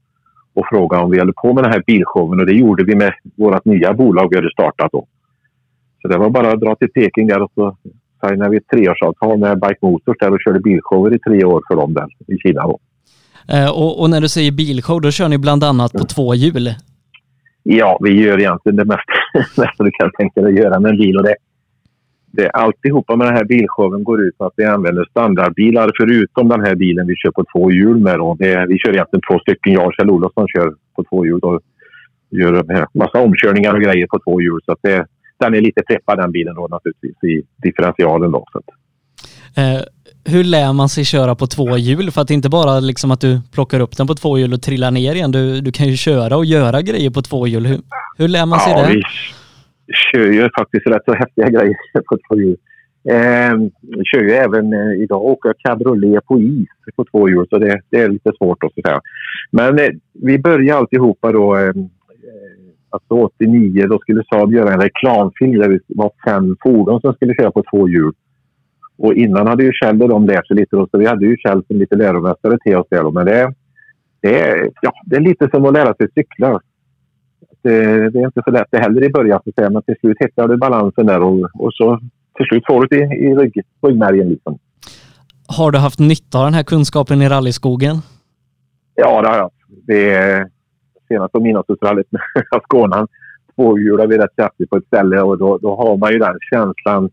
och frågade om vi höll på med den här bilshowen och det gjorde vi med vårt nya bolag vi hade startat då. Så det var bara att dra till Peking där och så signade vi ett treårsavtal med Bike Motors där och körde bilshower i tre år för dem där i Kina då. Eh, och, och, när du säger bilshow, då kör ni bland annat på mm. två hjul? Ja, vi gör egentligen det mesta [laughs] du kan tänka dig att göra med en bil och det, det, alltihopa med den här bilshowen går ut på att vi använder standardbilar förutom den här bilen vi kör på två hjul med. Då. Det, vi kör egentligen två stycken. Jag och Kjell Olofsson kör på två hjul och gör en massa omkörningar och grejer på två hjul. Så att det, den är lite preppad den bilen då naturligtvis i differentialen. Då, så eh, hur lär man sig köra på två hjul? För att det inte bara liksom att du plockar upp den på två hjul och trillar ner igen. Du, du kan ju köra och göra grejer på två hjul. Hur, hur lär man sig ja, det? Vi, kör ju faktiskt rätt så häftiga grejer [laughs] på två hjul. Eh, kör ju även eh, idag åker cabriolet på is på två hjul så det, det är lite svårt att säga. Men eh, vi började alltihopa då eh, alltså 89 då skulle Saab göra en reklamfilm där det var fem fordon som skulle köra på två hjul. Och innan hade ju Kjell och de lärt sig lite så vi hade ju Kjell som lite läromästare till oss där. Men det, det, är, ja, det är lite som att lära sig cykla det, det, är inte så lätt det heller i början, så säga, men till slut hittar du balansen där och, och så till slut får du det i, i rygg, ryggmärgen. Liksom. Har du haft nytta av den här kunskapen i rallyskogen? Ja, det har jag. Det senast på midnattsrallyt med [laughs] Skåne tvåhjulade vi rätt kraftigt på ett ställe och då, då har man ju den känslan.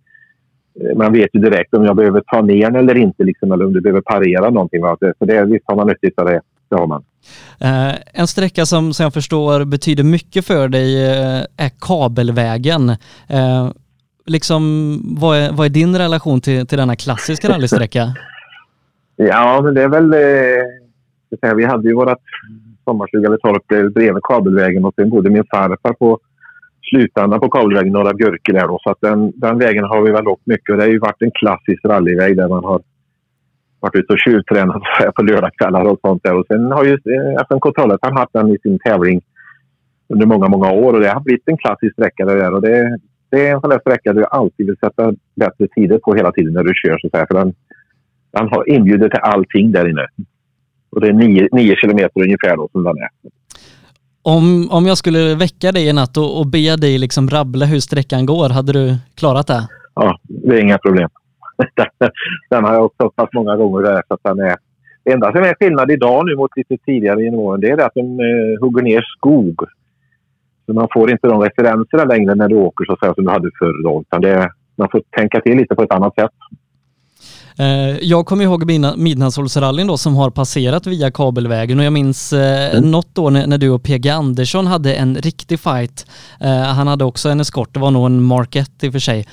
Eh, man vet ju direkt om jag behöver ta ner den eller inte, liksom, eller om du behöver parera någonting. Va? Så det, visst har man nytta av det. Det har man. Eh, en sträcka som, som jag förstår betyder mycket för dig eh, är kabelvägen. Eh, liksom, vad, är, vad är din relation till, till denna klassiska rallysträcka? [laughs] ja, men det är väl... Eh, vi hade ju vårt sommarstuga vid torpet bredvid kabelvägen och sen bodde min farfar på slutändan på kabelvägen, Norra Björkel. då. Så att den, den vägen har vi väl åkt mycket och det har ju varit en klassisk rallyväg där man har varit ute och tjuvtränat på lördagskvällar och sånt där. Och sen har ju eh, FN Trollhättan haft den i sin tävling under många, många år och det har blivit en klassisk sträcka det där. Och det, det är en sån där sträcka du alltid vill sätta bättre tider på hela tiden när du kör så här. För den, den har inbjuder till allting där inne. Och det är nio, nio kilometer ungefär då som den är. Om, om jag skulle väcka dig i natt och, och be dig liksom rabbla hur sträckan går, hade du klarat det? Ja, det är inga problem. [laughs] den har jag också pass många gånger där så att den är... Det enda som är skillnad idag nu mot lite tidigare genom åren det är att de eh, hugger ner skog. Så man får inte de referenserna längre när du åker så att säga, som du hade förr. Då, utan det, man får tänka till lite på ett annat sätt. Eh, jag kommer ihåg Midnattssolsrallyn då som har passerat via kabelvägen och jag minns eh, mm. något då när, du och PG Andersson hade en riktig fight. Eh, han hade också en eskort, det var nog en Mark 1 i och för sig.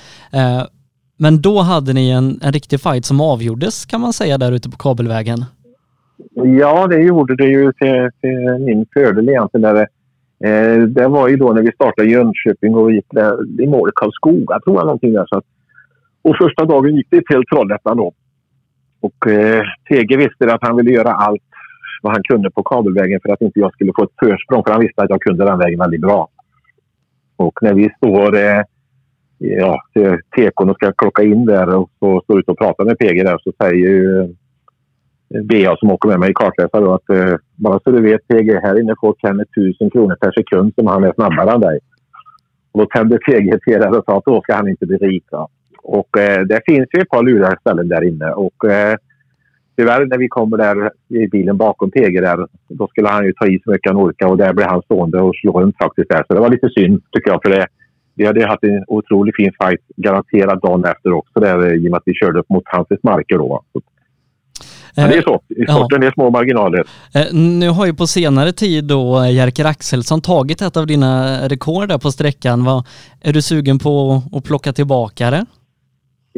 Men då hade ni en, en riktig fight som avgjordes kan man säga där ute på kabelvägen. Ja, det gjorde det ju till, till min fördel egentligen. Där, eh, det var ju då när vi startade Jönköping och gick där, i mål Karlskoga tror jag någonting där. Så att, och första dagen gick det till Trollhättan då. Och eh, TG visste att han ville göra allt vad han kunde på kabelvägen för att inte jag skulle få ett försprång. För han visste att jag kunde den vägen väldigt bra. Och när vi står eh, ja, tekon och ska klocka in där och så står ute och pratar med PG där så säger ju eh, Bea som åker med mig i kartläsare då att eh, bara så du vet PG, här inne får Kenneth tusen kronor per sekund som han är snabbare än dig. Och då tände PG till där och sa att då ska han inte bli rik. Då. Och eh, det finns ju ett par luriga ställen där inne och eh, tyvärr när vi kommer där i bilen bakom PG där, då skulle han ju ta i så mycket han orkar och där blev han stående och slå runt faktiskt där. Så det var lite synd tycker jag för det vi hade haft en otroligt fin fight garanterat dagen efter också där, i och med att vi körde upp mot hans marker. Då. Ja, det är så. I sporten ja. är små marginaler. Nu har ju på senare tid då Jerker Axelsson tagit ett av dina rekord där på sträckan. Vad, är du sugen på att plocka tillbaka det?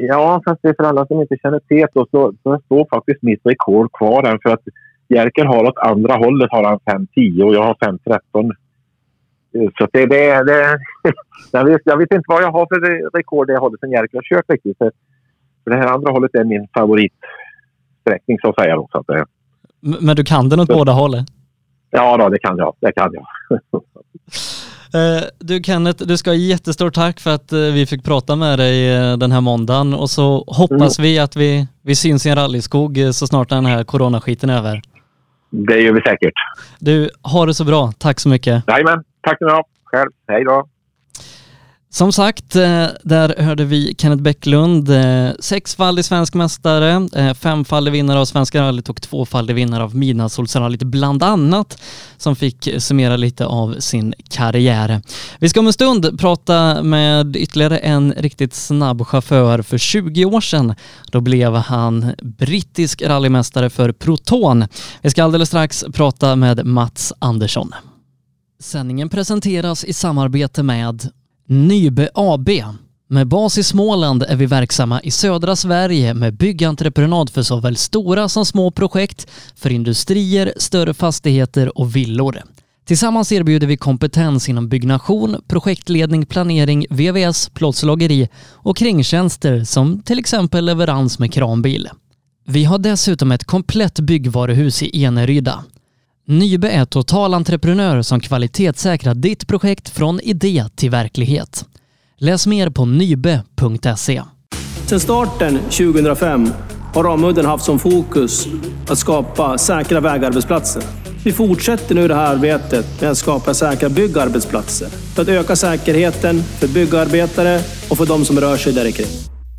Ja, fast det är för alla som inte känner till så, så, så står faktiskt mitt rekord kvar där. För att Jerker har åt andra hållet har han 5.10 och jag har 5.13. Så det, det, det, [laughs] jag, vet, jag vet inte vad jag har för rekord det hållet som Jerker har kört riktigt. För, för det här andra hållet är min favoritsträckning så att säga. Då, så att det, Men du kan den åt så, båda hållen? Ja, då, det kan jag. Det kan jag. [laughs] [laughs] Eh, du Kenneth, du ska ha jättestort tack för att eh, vi fick prata med dig eh, den här måndagen och så hoppas mm. vi att vi, vi syns i en rallyskog så snart den här coronaskiten är över. Det gör vi säkert. Du, ha det så bra. Tack så mycket. Jajamän. Tack så mycket. Själv. Hej då. Som sagt, eh, där hörde vi Kenneth Bäcklund, eh, sexfaldig svensk mästare, eh, femfaldig vinnare av Svenska rallyt och tvåfaldig vinnare av Midnattssolsrallyt bland annat, som fick summera lite av sin karriär. Vi ska om en stund prata med ytterligare en riktigt snabb chaufför. För 20 år sedan, då blev han brittisk rallymästare för Proton. Vi ska alldeles strax prata med Mats Andersson. Sändningen presenteras i samarbete med Nybe AB. Med bas i Småland är vi verksamma i södra Sverige med byggentreprenad för såväl stora som små projekt, för industrier, större fastigheter och villor. Tillsammans erbjuder vi kompetens inom byggnation, projektledning, planering, VVS, plåtslageri och kringtjänster som till exempel leverans med kranbil. Vi har dessutom ett komplett byggvaruhus i Eneryda. Nybe är totalentreprenör som kvalitetssäkrar ditt projekt från idé till verklighet. Läs mer på nybe.se. Sedan starten 2005 har Ramudden haft som fokus att skapa säkra vägarbetsplatser. Vi fortsätter nu det här arbetet med att skapa säkra byggarbetsplatser för att öka säkerheten för byggarbetare och för de som rör sig där kring.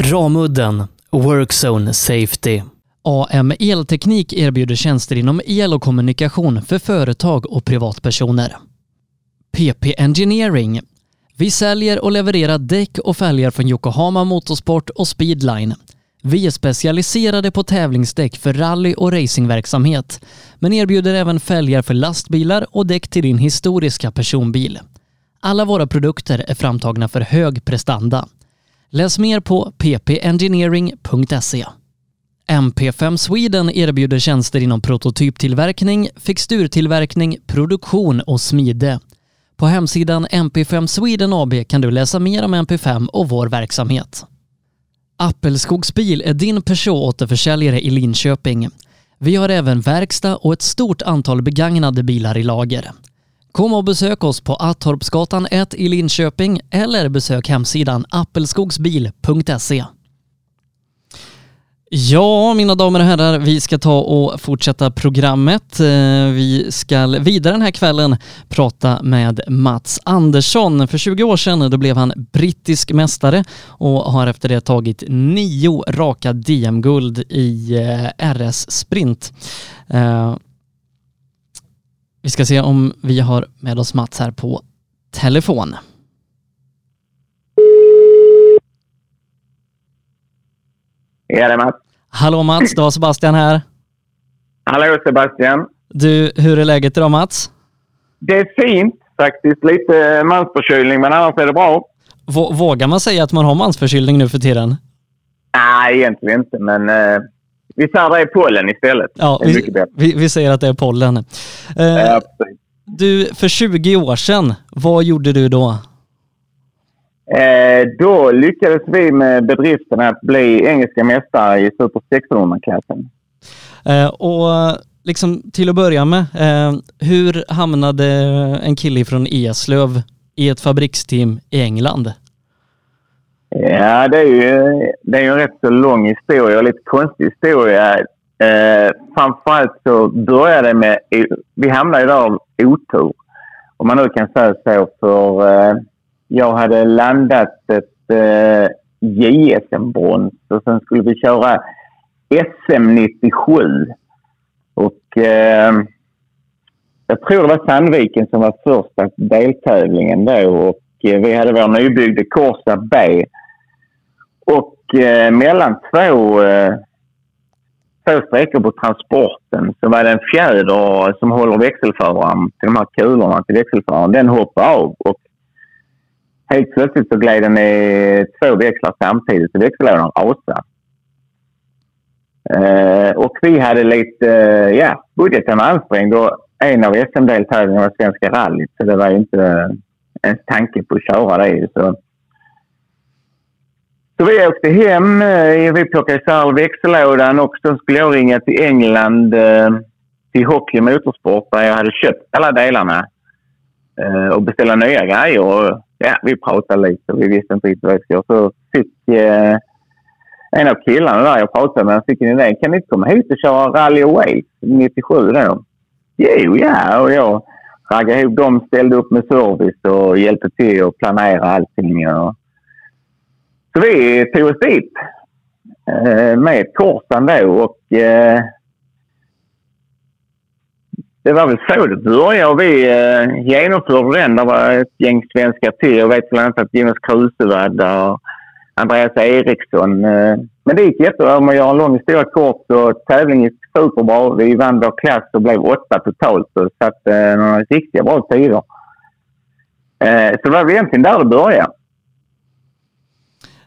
Ramudden Workzone Safety AM Elteknik erbjuder tjänster inom el och kommunikation för företag och privatpersoner. PP Engineering. Vi säljer och levererar däck och fälgar från Yokohama Motorsport och Speedline. Vi är specialiserade på tävlingsdäck för rally och racingverksamhet, men erbjuder även fälgar för lastbilar och däck till din historiska personbil. Alla våra produkter är framtagna för hög prestanda. Läs mer på ppengineering.se. MP5 Sweden erbjuder tjänster inom prototyptillverkning, fixturtillverkning, produktion och smide. På hemsidan MP5 Sweden AB kan du läsa mer om MP5 och vår verksamhet. Appelskogsbil är din Peugeot-återförsäljare i Linköping. Vi har även verkstad och ett stort antal begagnade bilar i lager. Kom och besök oss på Attorpsgatan 1 i Linköping eller besök hemsidan appelskogsbil.se. Ja, mina damer och herrar, vi ska ta och fortsätta programmet. Eh, vi ska vidare den här kvällen prata med Mats Andersson. För 20 år sedan då blev han brittisk mästare och har efter det tagit nio raka DM-guld i eh, RS Sprint. Eh, vi ska se om vi har med oss Mats här på telefon. Ja, det är Mats. Hallå Mats, det var Sebastian här. Hallå Sebastian. Du, hur är läget idag Mats? Det är fint faktiskt. Lite mansförkylning, men annars är det bra. Vågar man säga att man har mansförkylning nu för tiden? Nej, egentligen inte, men eh, vi säger det är pollen istället. Ja, vi, vi, vi, säger att det är pollen. Eh, ja, du, för 20 år sedan, vad gjorde du då? Eh, då lyckades vi med bedriften att bli engelska mästare i Super 1600-klassen. Eh, och liksom till att börja med, eh, hur hamnade en kille från Eslöv i ett fabriksteam i England? Ja, det är ju, det är ju en rätt så lång historia och lite konstig historia. Eh, framförallt så började det med, vi hamnade där av otur. Om man nu kan säga så, för eh, jag hade landat ett eh, JSM-brons och sen skulle vi köra SM 97. Och eh, jag tror det var Sandviken som var första deltävlingen då och eh, vi hade vår nybyggda Corsa B. Och eh, mellan två, eh, två sträckor på transporten så var det en fjäder som håller växelföraren till de här kulorna till växelföraren. Den hoppade av och helt plötsligt så gled den i två växlar samtidigt så växellådan rasade. Uh, och vi hade lite, uh, ja, budgeten var ansträngd och en av SM-deltävlingarna var Svenska rallyt så det var inte eh, ens tanke på att köra det. Så så vi åkte hem. Eh, vi plockade isär växellådan och så skulle jag ringa till England till Hockey Motorsport där jag hade köpt alla delarna Eh, och beställa nya grejer. Och, ja, vi pratade lite och vi visste inte riktigt vad vi skulle göra. Så fick eh, en av killarna där jag pratade med fick en idé. Kan ni inte komma hit och köra Rally Away 97 då? Jo, ja. Och jag raggade ihop dem, ställde upp med service och hjälpte till att planera allting. Och, så vi tog oss dit eh, med korsan då och eh, det var väl så det började och vi eh, genomförde den. Det var ett gäng svenskar till. Jag vet bland annat att Jonas Kruse var där och Andreas Eriksson. Eh, men det gick jättebra. Om man gör en lång historia kort så tävlingen gick superbra. Vi vann vår klass och blev åtta totalt och satte eh, några riktigt bra tider. Eh, så det var väl egentligen där det började.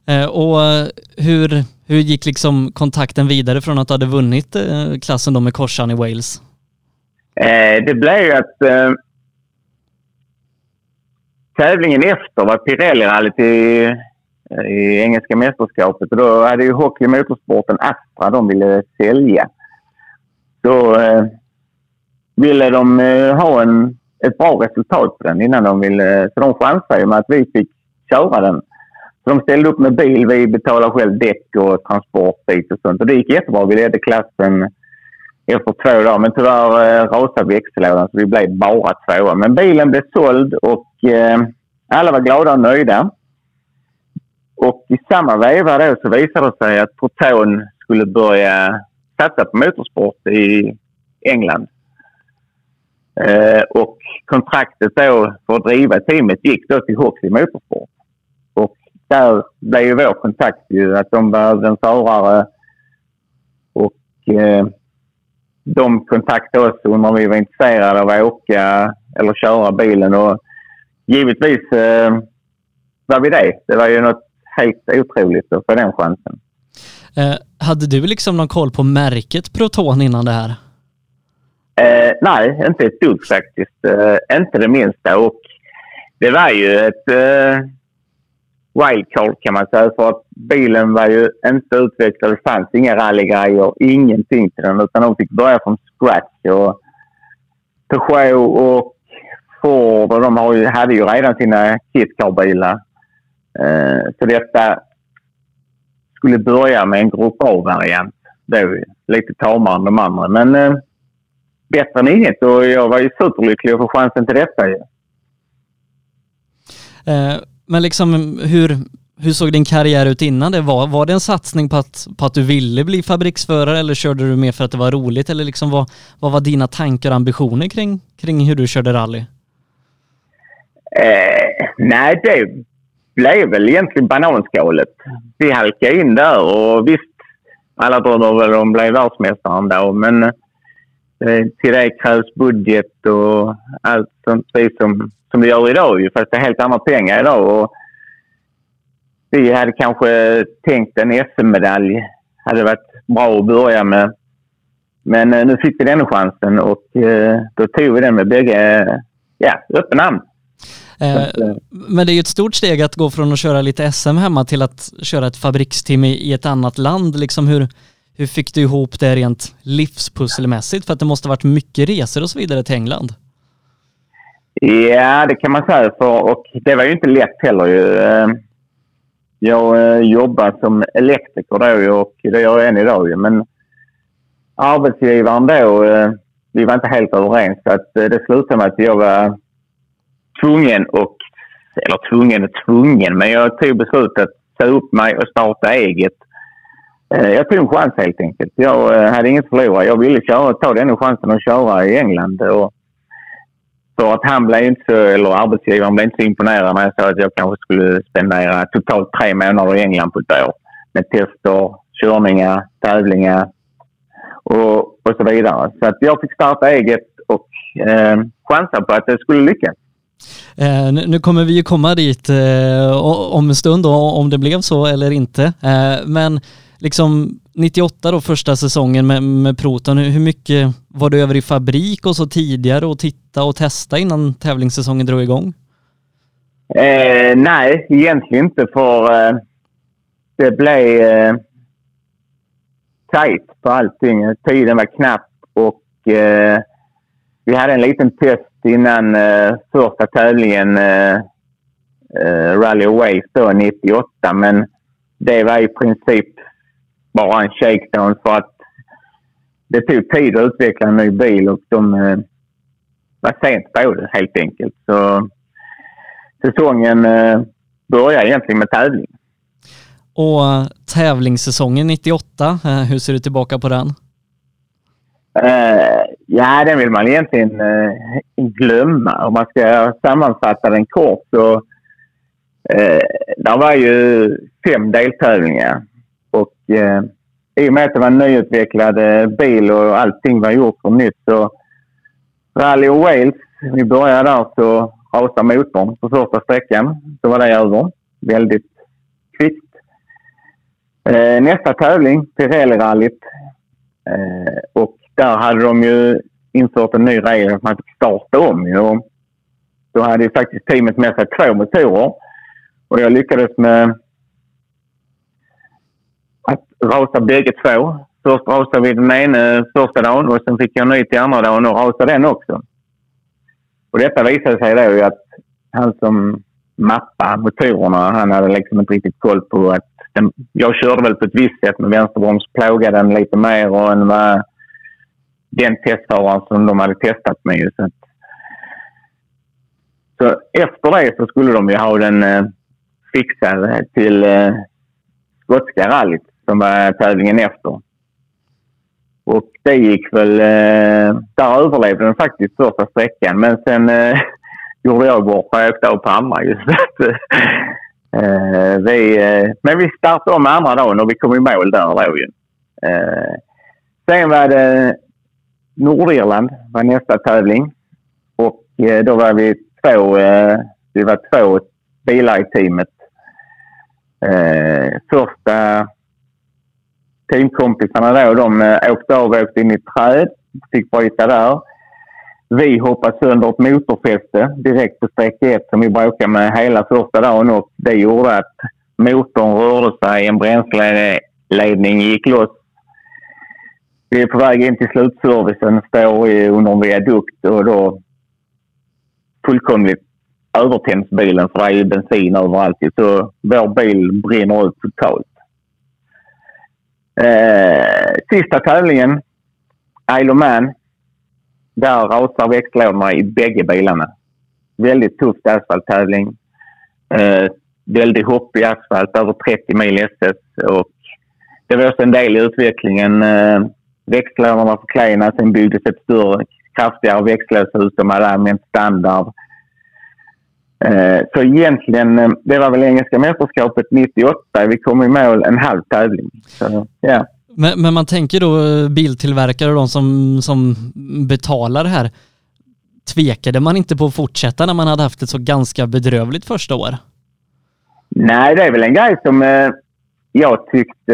Eh, och eh, hur, hur gick liksom kontakten vidare från att du hade vunnit eh, klassen då med korsan i Wales? Eh, det blev ju att eh, tävlingen efter var Pirelli-rallyt i, eh, i engelska mästerskapet och då hade ju Hockey Motorsporten Astra de ville sälja. Då eh, ville de eh, ha en, ett bra resultat på den innan de ville... Eh, så de chansade ju med att vi fick köra den så de ställde upp med bil. Vi betalade själv däck och transportbit och sånt. Och det gick jättebra. Vi ledde klassen efter två dagar. Men tyvärr eh, rasade växellådan så vi blev bara tvåa. Men bilen blev såld och eh, alla var glada och nöjda. Och i samma veva då så visade det sig att Proton skulle börja satsa på motorsport i England. Eh, och kontraktet då för att driva teamet gick då till Hoxie Motorsport Och där blev ju vår kontakt ju att de behövde en förare och eh, de kontaktade oss och om vi var intresserade av att åka eller köra bilen och givetvis eh, var vi det. Det var ju något helt otroligt att få den chansen. Eh, hade du liksom någon koll på märket Proton innan det här? Eh, nej, inte ett dugg faktiskt. Eh, inte det minsta. Och det var ju ett eh, wildcard kan man säga. För att bilen var ju inte utvecklad. Det fanns inga rallygrejer, ingenting till den. Utan de fick börja från scratch. Och Peugeot och Ford och de har ju, hade ju redan sina kitcarbilar. Eh, så detta skulle börja med en Grupp A-variant. Lite tamare än de andra. Men eh, bättre än inget och jag var ju superlycklig att få chansen till detta. Ju. Eh, men liksom hur, hur såg din karriär ut innan det? Var, var det en satsning på att, på att du ville bli fabriksförare eller körde du mer för att det var roligt? Eller liksom vad, vad var dina tankar och ambitioner kring, kring hur du körde rally? Eh, nej, det blev väl egentligen bananskalet. Vi halkade in där och visst, alla drömmer väl om att bli världsmästare då, men eh, till det krävs budget och allt sånt som som det gör idag ju, fast det är helt andra pengar idag. Och vi hade kanske tänkt en SM-medalj. hade varit bra att börja med. Men eh, nu fick vi den chansen och eh, då tog vi den med bägge ja, öppen namn. Eh, men det är ju ett stort steg att gå från att köra lite SM hemma till att köra ett fabriksteam i ett annat land. Liksom hur, hur fick du ihop det rent livspusselmässigt? För att det måste varit mycket resor och så vidare till England. Ja, det kan man säga. För, och det var ju inte lätt heller. Ju. Ehm, jag eh, jobbade som elektriker då och det gör jag än idag. Men arbetsgivaren då, eh, vi var inte helt överens. Så att eh, det slutade med att jag var tvungen och eller tvungen och tvungen, men jag tog beslutet att säga upp mig och starta eget. Eh, jag tog en chans helt enkelt. Jag eh, hade inget att förlora. Jag ville köra, ta den chansen att köra i England. Och för att han blev inte så, eller arbetsgivaren blev inte så imponerad när jag sa att jag kanske skulle spendera totalt tre månader i England på ett år. Med tester, körningar, tävlingar. och, och så vidare. Så att jag fick starta eget och eh, chansa på att det skulle lyckas. Eh, nu kommer vi ju komma dit eh, om en stund då, om det blev så eller inte. Eh, men liksom 98 då, första säsongen med, med Proton, hur mycket var du över i fabrik och så tidigare och titta och testa innan tävlingssäsongen drog igång? Eh, nej, egentligen inte för eh, det blev eh, tajt på allting. Tiden var knapp och eh, vi hade en liten test innan eh, första tävlingen eh, eh Rally Waves då 98 men det var i princip bara en shakedown för att det tog tid att utveckla en ny bil och de eh, var sent på det helt enkelt. Så säsongen eh, började egentligen med tävling. Och tävlingssäsongen 98, eh, hur ser du tillbaka på den? Uh, ja, den vill man egentligen uh, glömma. Om man ska sammanfatta den kort så... Uh, det var ju fem deltävlingar. Och eh, i och med att det var en nyutvecklad eh, bil och allting var gjort på nytt så... Rally och Wales, vi började där så rasade motorn på första sträckan. Så var det över. Väldigt kvickt. Eh, nästa tävling, Pirelli-rallyt. och där hade de ju infört en ny regel att man fick starta om. Ju. Då hade ju faktiskt teamet med sig två motorer. Och jag lyckades med rasade bägge två. Först rasade vi den ena första dagen och sen fick jag ny till andra dagen och rasade den också. Och detta visade sig då att han som mappade motorerna, han hade liksom inte riktigt koll på att den, jag körde väl på ett visst sätt med vänsterbroms, plågade den lite mer och än vad den testföraren som de hade testat med. Så, att, så efter det så skulle de ju ha den eh, fixad till eh, skotska rallyt som var tävlingen efter. Och det gick väl... Eh, där överlevde den faktiskt första sträckan men sen eh, [laughs] gjorde jag bort mig och åkte av på andra just [laughs] eh, vi, eh, Men vi startade om andra dagen och vi kom i mål där då ju. Eh, sen var det Nordirland var nästa tävling. Och eh, då var vi två, eh, vi var två bilar i teamet. Eh, första teamkompisarna då, de eh, åkte av och åkte in i ett träd. Fick bryta där. Vi hoppade sönder ett motorfäste direkt på sträcka 1 som vi bråkade med hela första dagen och det gjorde att motorn rörde sig, en bränsleledning gick loss vi är på väg in till slutservicen, står under en viadukt och då fullkomligt övertänds bilen för det är ju bensin överallt. Så vår bil brinner ut totalt. Eh, sista tävlingen, Isle of Man. Där rasar växellådorna i bägge bilarna. Väldigt tuff asfalttävling. Eh, väldigt hoppig asfalt, över 30 mil SS. Och det var också en del i utvecklingen. Eh, växellådorna var för klena, Sen byggdes ett större, kraftigare växellåshus. De hade använt standard. Eh, så egentligen, eh, det var väl engelska mästerskapet 98. Vi kom i mål en halv tävling. Så, ja. Men, men, man tänker då eh, biltillverkare och de som, som betalar det här. Tvekade man inte på att fortsätta när man hade haft ett så ganska bedrövligt första år? Nej, det är väl en grej som jag tyckte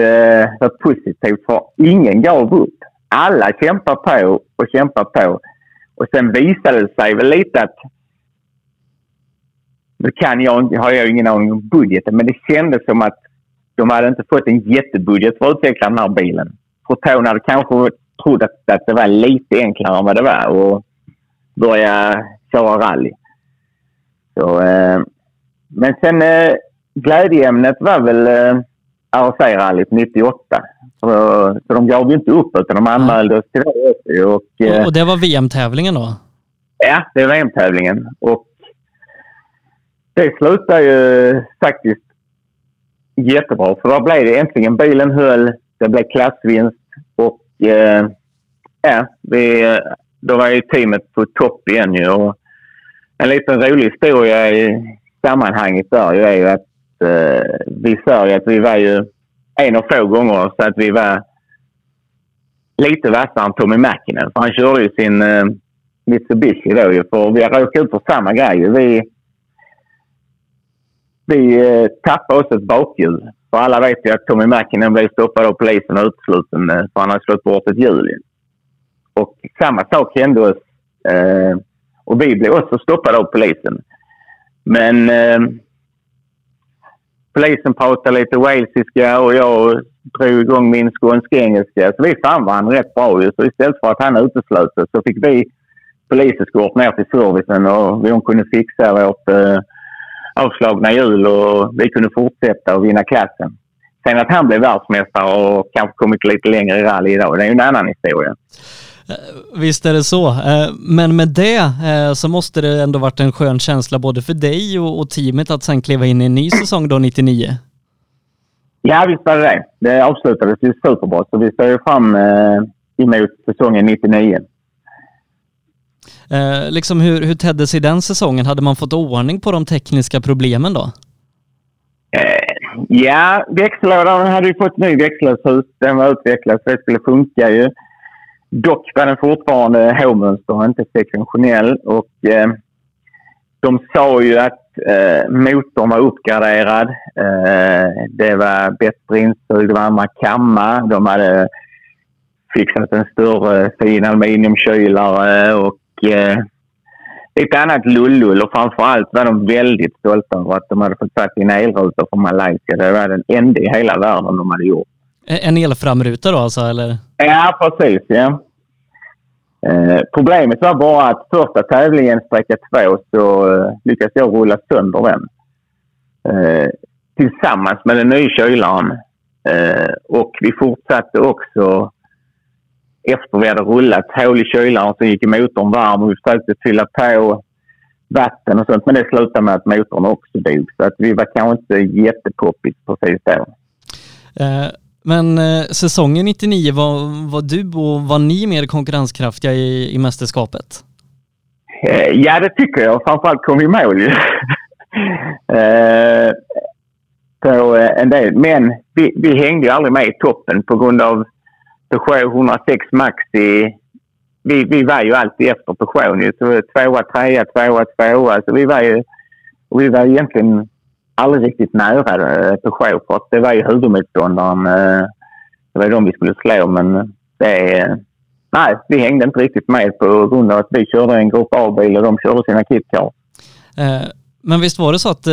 var positivt för ingen gav upp. Alla kämpar på och kämpar på. Och sen visade det sig väl lite att nu kan jag, har jag ingen aning om budgeten, men det kändes som att de hade inte fått en jättebudget för att utveckla den här bilen. Proton hade kanske trott att, att det var lite enklare än vad det var och börja köra rally. Så, eh, men sen eh, glädjeämnet var väl eh, RC-rallyt 98. Så, så de gav ju inte upp utan de anmälde oss till det. Och, och, och det var VM-tävlingen då? Ja, det var VM-tävlingen. Och det slutade ju faktiskt jättebra. För då blev det äntligen, bilen höll, det blev klassvinst och eh, ja, vi, då var ju teamet på topp igen ju. Och en liten rolig historia i sammanhanget där är ju att eh, vi sa ju att vi var ju en av få gånger så att vi var lite vassare än Tommy Mäkinen. För han körde ju sin eh, Mitsubishi då ju. För vi råkade ut för samma grej. Vi, vi eh, tappade oss ett bakhjul. För alla vet ju att Tommy Mäkinen blev stoppad av polisen och utesluten eh, för han hade slått bort ett hjul. Och samma sak hände oss. Eh, och vi blev också stoppade av polisen. Men eh, polisen pratade lite walesiska och jag drog igång min skånska engelska. Så vi fann varandra rätt bra. Så istället för att han uteslöts så fick vi poliseskort ner till servicen och hon kunde fixa vårt eh, avslagna hjul och vi kunde fortsätta och vinna klassen. Sen att han blev världsmästare och kanske kommit lite längre i rally idag, det är ju en annan historia. Eh, visst är det så. Eh, men med det eh, så måste det ändå varit en skön känsla både för dig och teamet att sen kliva in i en ny säsong då 99. Ja, visst var det det. Det avslutades ju superbra, så vi ser ju fram emot säsongen 99. Eh, liksom hur, hur tedde sig den säsongen? Hade man fått ordning på de tekniska problemen då? Eh, ja, växellådan hade ju fått ny växellådshus. Den var utvecklad så det skulle funka ju. Dock var den fortfarande H-mönster och inte sektionell. Och, eh, de sa ju att eh, motorn var uppgraderad. Eh, det var bättre insug, det var andra kammar. De hade fixat en större fin aluminiumkylare och eh, lite annat lullull. Och framförallt var de väldigt stolta över att de hade fått satt in elrutor från Malaysia. Det var den enda i hela världen de hade gjort. En elframruta då alltså, eller? Ja, precis. Ja. Eh, problemet var bara att första tävlingen, sträcka två, så eh, lyckades jag rulla sönder den. Eh, tillsammans med den nya kylaren. Eh, och vi fortsatte också efter vi hade rullat hål i kylaren så gick motorn varm och vi försökte fylla på vatten och sånt. Men det slutade med att motorn också dog. Så att vi var kanske inte jättepoppis precis då. Eh, men eh, säsongen 99, var, var du och var ni mer konkurrenskraftiga i, i mästerskapet? Eh, ja, det tycker jag. Framförallt kom vi i mål på [laughs] en del. Men vi, vi hängde ju aldrig med i toppen på grund av Peugeot 106 Maxi. Vi, vi var ju alltid efter Peugeot ju. Så tvåa, trea, tvåa, tvåa. Så vi var ju... Vi var egentligen aldrig riktigt nära eh, Peugeot för att det var ju huvudmotståndaren. Eh, det var de vi skulle slå men det... Nej, vi hängde inte riktigt med på grund av att vi körde en Grupp A-bil och de körde sina KitKar. Eh, men visst var det så att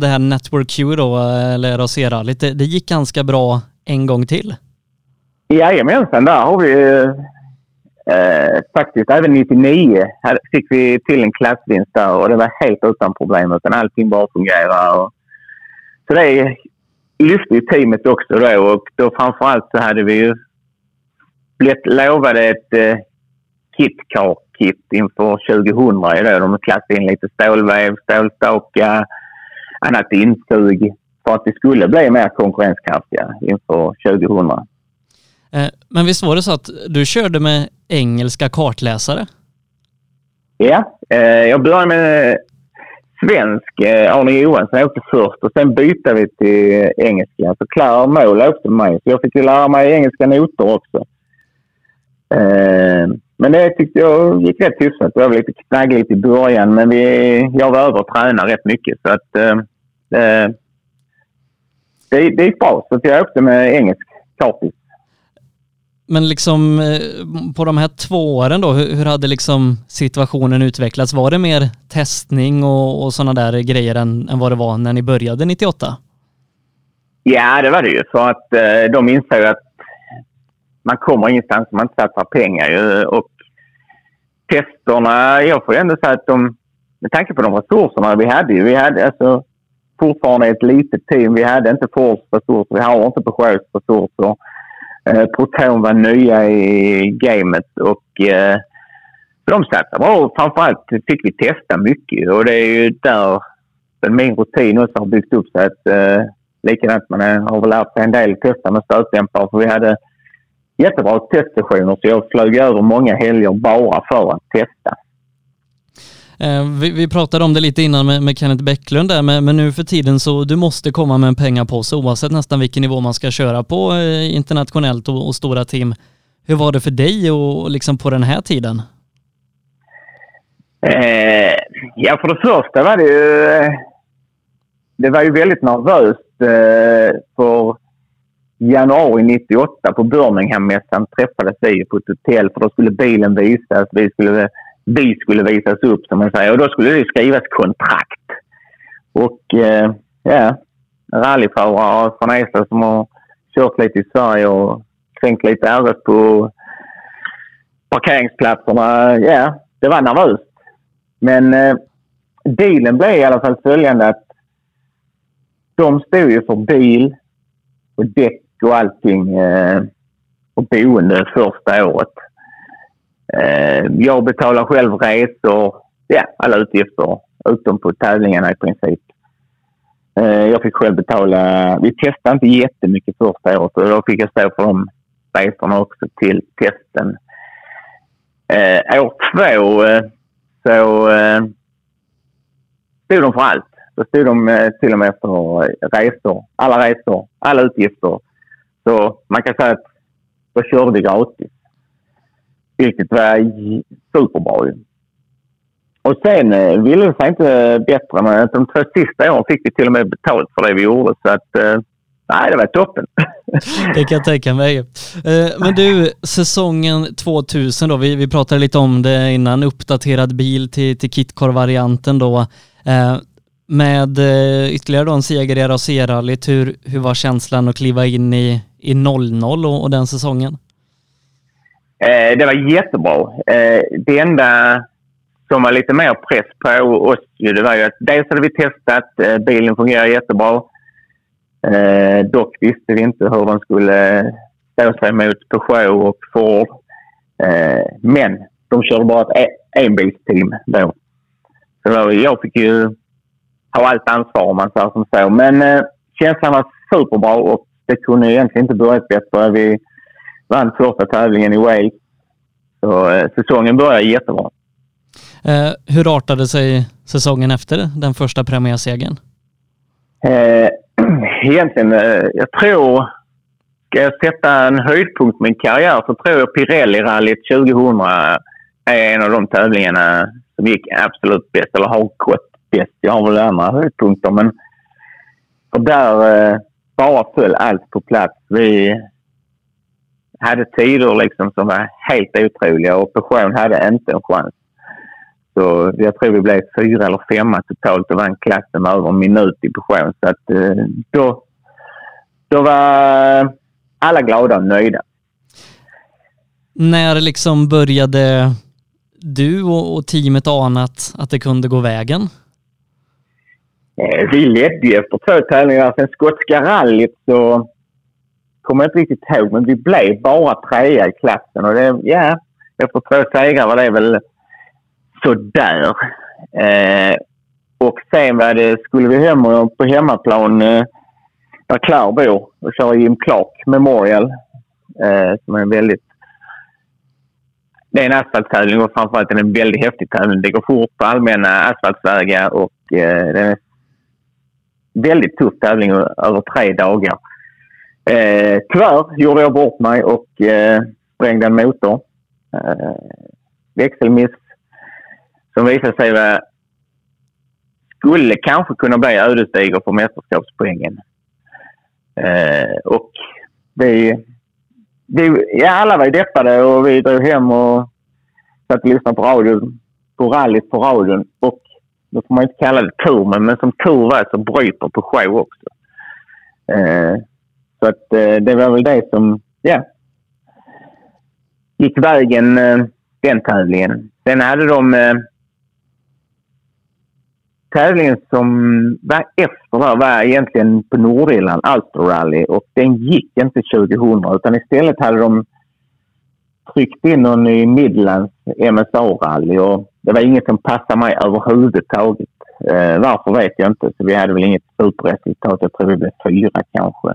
det här Network Q då, eller RAC-rallyt, det, det gick ganska bra en gång till? Jajamensan, där har vi Eh, faktiskt, även 99 fick vi till en klassvinst där och det var helt utan problem. Utan allting bara fungerade. Och, så det lyfte ju teamet också då och då framförallt så hade vi ju blivit lovade ett eh, KitKar-kit inför 2000. Då. De klassade in lite stålväv, stålstakar, annat insug för att vi skulle bli mer konkurrenskraftiga inför 2000. Eh, men visst var det så att du körde med engelska kartläsare? Ja, eh, jag började med svensk. Eh, Arne Johansson åkte först och sen bytte vi till engelska. Så Claire Mål åkte med mig. Så jag fick lära mig engelska noter också. Men det tyckte jag gick rätt hyfsat. Det var lite knaggligt i början men vi, jag var över och tränade rätt mycket. Så att, det, det gick bra. Så jag åkte med engelsk kartis. Men liksom eh, på de här två åren då, hur, hade liksom situationen utvecklats? Var det mer testning och, och sådana där grejer än, än vad det var när ni började 98? Ja, det var det ju. För att eh, de insåg att man kommer ingenstans om man inte satsar pengar. Ju. Och testerna, jag får ändå säga att de, med tanke på de resurserna vi hade, vi hade alltså fortfarande ett litet team. Vi hade inte Fords resurser, vi har inte Peugeots resurser. Eh, proton var nya i gamet och eh, de satsade bra och framförallt fick vi testa mycket och det är ju där min rutin också har byggt upp sig. Att, eh, likadant man har väl lärt sig en del testa med stötdämpare för vi hade jättebra testsessioner så jag flög över många helger bara för att testa. Eh, vi, vi, pratade om det lite innan med, med Kenneth Bäcklund där, men, men, nu för tiden så du måste komma med en pengapåse oavsett nästan vilken nivå man ska köra på eh, internationellt och, och, stora team. hur var det för dig och liksom på den här tiden? Eh, ja, för det första var det ju... Det var ju väldigt nervöst. Eh, för januari 98 på Birmingham-mässan träffades vi på ett hotell för då skulle bilen visas. Vi skulle, vi skulle visas upp som man säger och då skulle det skrivas kontrakt. Och eh, ja, rallyförare från Eslöv som har kört lite i Sverige och kränkt lite RS på parkeringsplatserna. Ja, det var nervöst. Men eh, dealen blev i alla fall följande att de stod ju för bil och däck och allting eh, och boende första året. Eh, jag betalar själv resor, ja alla utgifter utom på tävlingarna i princip. Eh, jag fick själv betala, vi testade inte jättemycket första året och då fick jag stå för de resorna också till testen. Eh, år två eh, så eh, stod de för allt. Då stod de eh, till och med för resor, alla resor, alla utgifter. Så man kan säga att då körde vi gratis. Vilket var superbra ju. Och sen eh, ville det sig inte bättre. Men de två sista åren fick vi till och med betalt för det vi gjorde. Så att, eh, nej, det var toppen. [laughs] Det kan jag tänka mig. Eh, men du, säsongen 2000 då, vi, vi pratade lite om det innan, uppdaterad bil till, till Kitcar-varianten då. Eh, med eh, ytterligare då en seger i RAC-rallyt, hur, hur var känslan att kliva in i, i 00 och, och den säsongen? Eh, det var jättebra. Eh, det enda som var lite mer press på oss det var ju att dels hade vi testat, eh, bilen fungerar jättebra. Eh, dock visste vi inte hur de skulle stå sig mot Peugeot och Ford. Eh, men de körde bara ett enbilsteam då. Så då, jag fick ju ha allt ansvar om man säger som så. Men eh, känslan var superbra och det kunde egentligen inte börjat bättre. Vi vann första tävlingen i Wales. Så eh, säsongen började jättebra. Eh, hur artade sig säsongen efter den första premiärsegern? Eh, [clears throat] egentligen, eh, jag tror... Ska jag sätta en höjdpunkt på min karriär så tror jag Pirelli-rallyt 2000 är en av de tävlingarna som gick absolut bäst, eller har gått bäst. Jag har väl andra höjdpunkter, men och där eh, bara föll allt på plats. Vi hade tider liksom som var helt otroliga och Peugeot hade inte en chans. Så jag tror vi blev fyra eller femma totalt och vann klassen med över en minut i Peugeot. Så att, eh, då, då var alla glada och nöjda. När liksom började du och, teamet ana att, att det kunde gå vägen? Eh, vi ledde ju efter två tävlingar. Sen skotska rallyt så kommer jag inte riktigt ihåg, men vi blev bara trea i klassen. Och det, ja, efter två segrar var det väl sådär. Eh, och sen var det, skulle vi hem och på hemmaplan eh, där Claire bor och köra Jim Clark Memorial. Eh, som är en väldigt... Det är en asfalttävling och framförallt en väldigt häftig tävling. Det går fort på allmänna asfaltvägar och eh, det är en väldigt tuff tävling över tre dagar. Eh, tyvärr gjorde jag bort mig och eh, sprängde en motor. Eh, växelmiss som visade sig vara, skulle kanske kunna bli ödesdiger för mästerskapspoängen. Eh, och det, det, ja, alla var ju deppade och vi drog hem och satt och lyssnade på radion, på rallyt på radion. Och då får man inte kalla det tur, men, men som tur var så bryter på show också. Eh, så att eh, det var väl det som, ja, gick vägen eh, den tävlingen. Sen hade de eh, tävlingen som var efter där var egentligen på Nordirland, Ulster Rally. Och den gick inte 2000 utan istället hade de tryckt in någon i Midlands MSA-rally. Och det var inget som passade mig överhuvudtaget. Eh, varför vet jag inte. Så vi hade väl inget superresultat. Jag tror vi blev fyra kanske.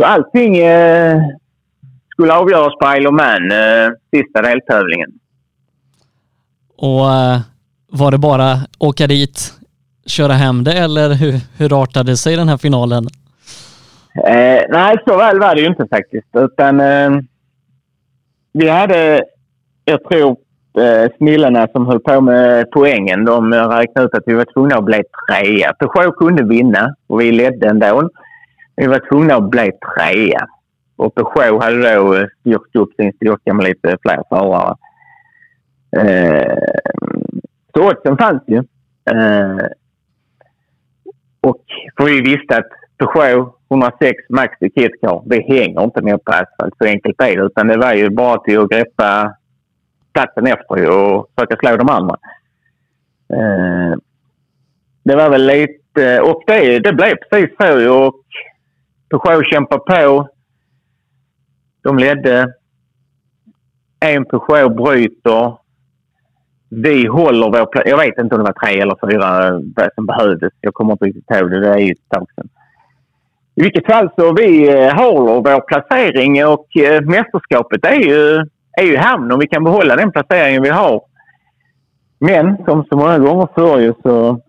Så allting eh, skulle avgöras på Isle of Man, eh, sista deltävlingen. Och eh, var det bara åka dit, köra hem det eller hur, hur artade sig den här finalen? Eh, nej, så väl var det ju inte faktiskt. Utan, eh, vi hade, jag tror, eh, snillena som höll på med poängen, de räknade ut att vi var tvungna att bli trea. Peugeot kunde vinna och vi ledde ändå. Vi var tvungna att bli trea. Och Peugeot hade då eh, styrt upp sin styrka med lite fler förare. Eh, så oddsen fanns ju. Eh, och för vi visste att Peugeot 106 Max i KitKar, det hänger inte ner på asfalt. Så enkelt är det. Utan det var ju bara till att greppa platsen efter och försöka slå de andra. Eh, det var väl lite... Och det, det blev precis så. Och Peugeot kämpade på. De ledde. En Peugeot bryter. Vi håller vår plats. Jag vet inte om det var tre eller fyra som behövdes. Jag kommer inte riktigt ihåg det. Det är ju ett tag sedan. I vilket fall så vi eh, håller vår placering och eh, mästerskapet är ju, är ju hamn om vi kan behålla den placeringen vi har. Men som så många gånger förr så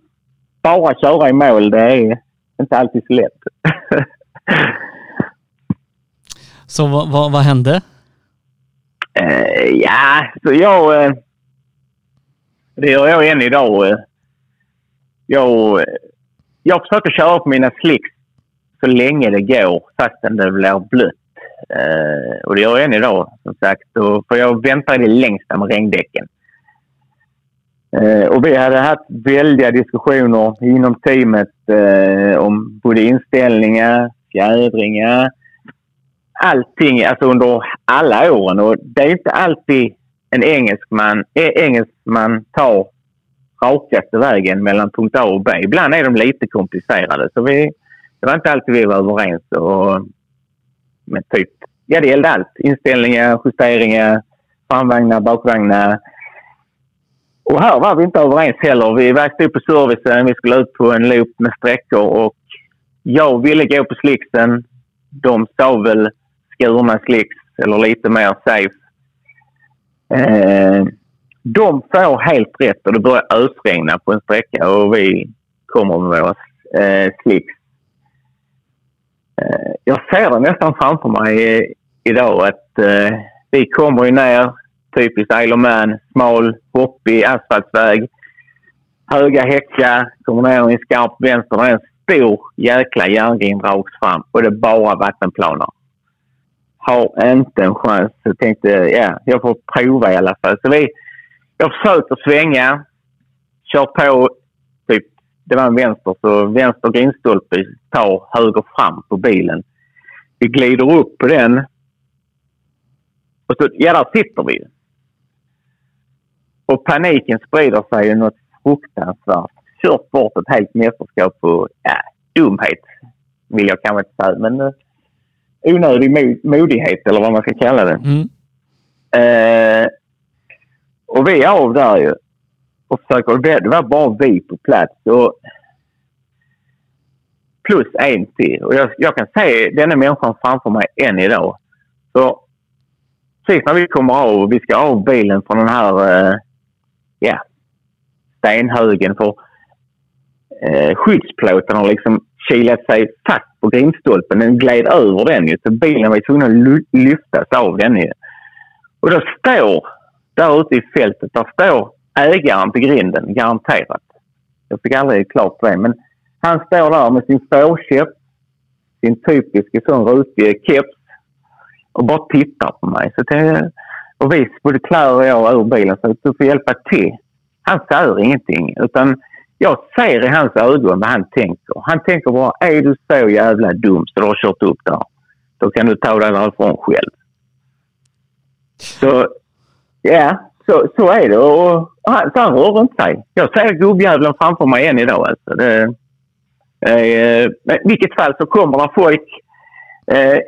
bara köra i mål det är inte alltid så lätt. [laughs] så vad, vad, vad hände? Uh, ja, så jag... Uh, det gör jag än idag. Uh, jag, jag försöker köra på mina slicks så länge det går fastän det blir blött. Uh, och det gör jag än idag som sagt. Och, för jag väntar i det längsta med regndäcken. Uh, och vi hade haft väldiga diskussioner inom teamet uh, om både inställningar, fjädringar, allting alltså under alla åren. Och det är inte alltid en engelsman, e, engelsman tar rakaste vägen mellan punkt A och B. Ibland är de lite komplicerade. Så vi, det var inte alltid vi var överens. Och, men typ, ja, det gällde allt. Inställningar, justeringar, framvagnar, bakvagnar. Och här var vi inte överens heller. Vi växte upp på servicen, vi skulle ut på en loop med sträckor och jag ville gå på slicksen. De sa väl skurna slicks eller lite mer safe. Eh, de får helt rätt och det börjar ösregna på en sträcka och vi kommer med våra eh, slicks. Eh, jag ser det nästan framför mig eh, idag att eh, vi kommer ju ner, typiskt Isle of Man, smal, hoppig asfaltväg. Höga häckar, kommer ner i en skarp vänster. En stor jäkla järngrind rakt fram och det är bara vattenplaner. Har inte en chans. Så jag tänkte, ja, jag får prova i alla fall. Så vi, jag försökte svänga, kör på typ det var en vänster, så vänster grindstolpe tar höger fram på bilen. Vi glider upp på den. Och så, ja, där sitter vi. Och paniken sprider sig något fruktansvärt. Kört bort ett helt mästerskap på ja, dumhet, vill jag kanske inte säga. Men uh, onödig modighet, eller vad man ska kalla det. Mm. Uh, och vi är av där ju och försöker... Det var bara vi på plats. Och plus en till. Och jag, jag kan se denna människan framför mig än idag. Så precis när vi kommer av och vi ska av bilen från den här uh, ja, stenhögen för eh, skyddsplåten har liksom kilat sig fast på grindstolpen. Den gled över den ju, så bilen var tvungen att lyftas av den ju. Och då står, där ute i fältet, där står ägaren till grinden, garanterat. Jag fick aldrig klart för det, men han står där med sin fårkäpp, sin typiska sån rutig keps och bara tittar på mig. Så det, och vi, både Claire och jag, ur bilen så du får hjälpa till. Han säger ingenting utan jag ser i hans ögon vad han tänker. Han tänker bara, är du så jävla dum så du har kört upp där, då kan du ta dig därifrån själv. Så, ja, så, så är det. Och, och han, så han rör inte sig. Jag ser gubbjäveln framför mig än idag. Alltså. Det, eh, I vilket fall så kommer det folk eh,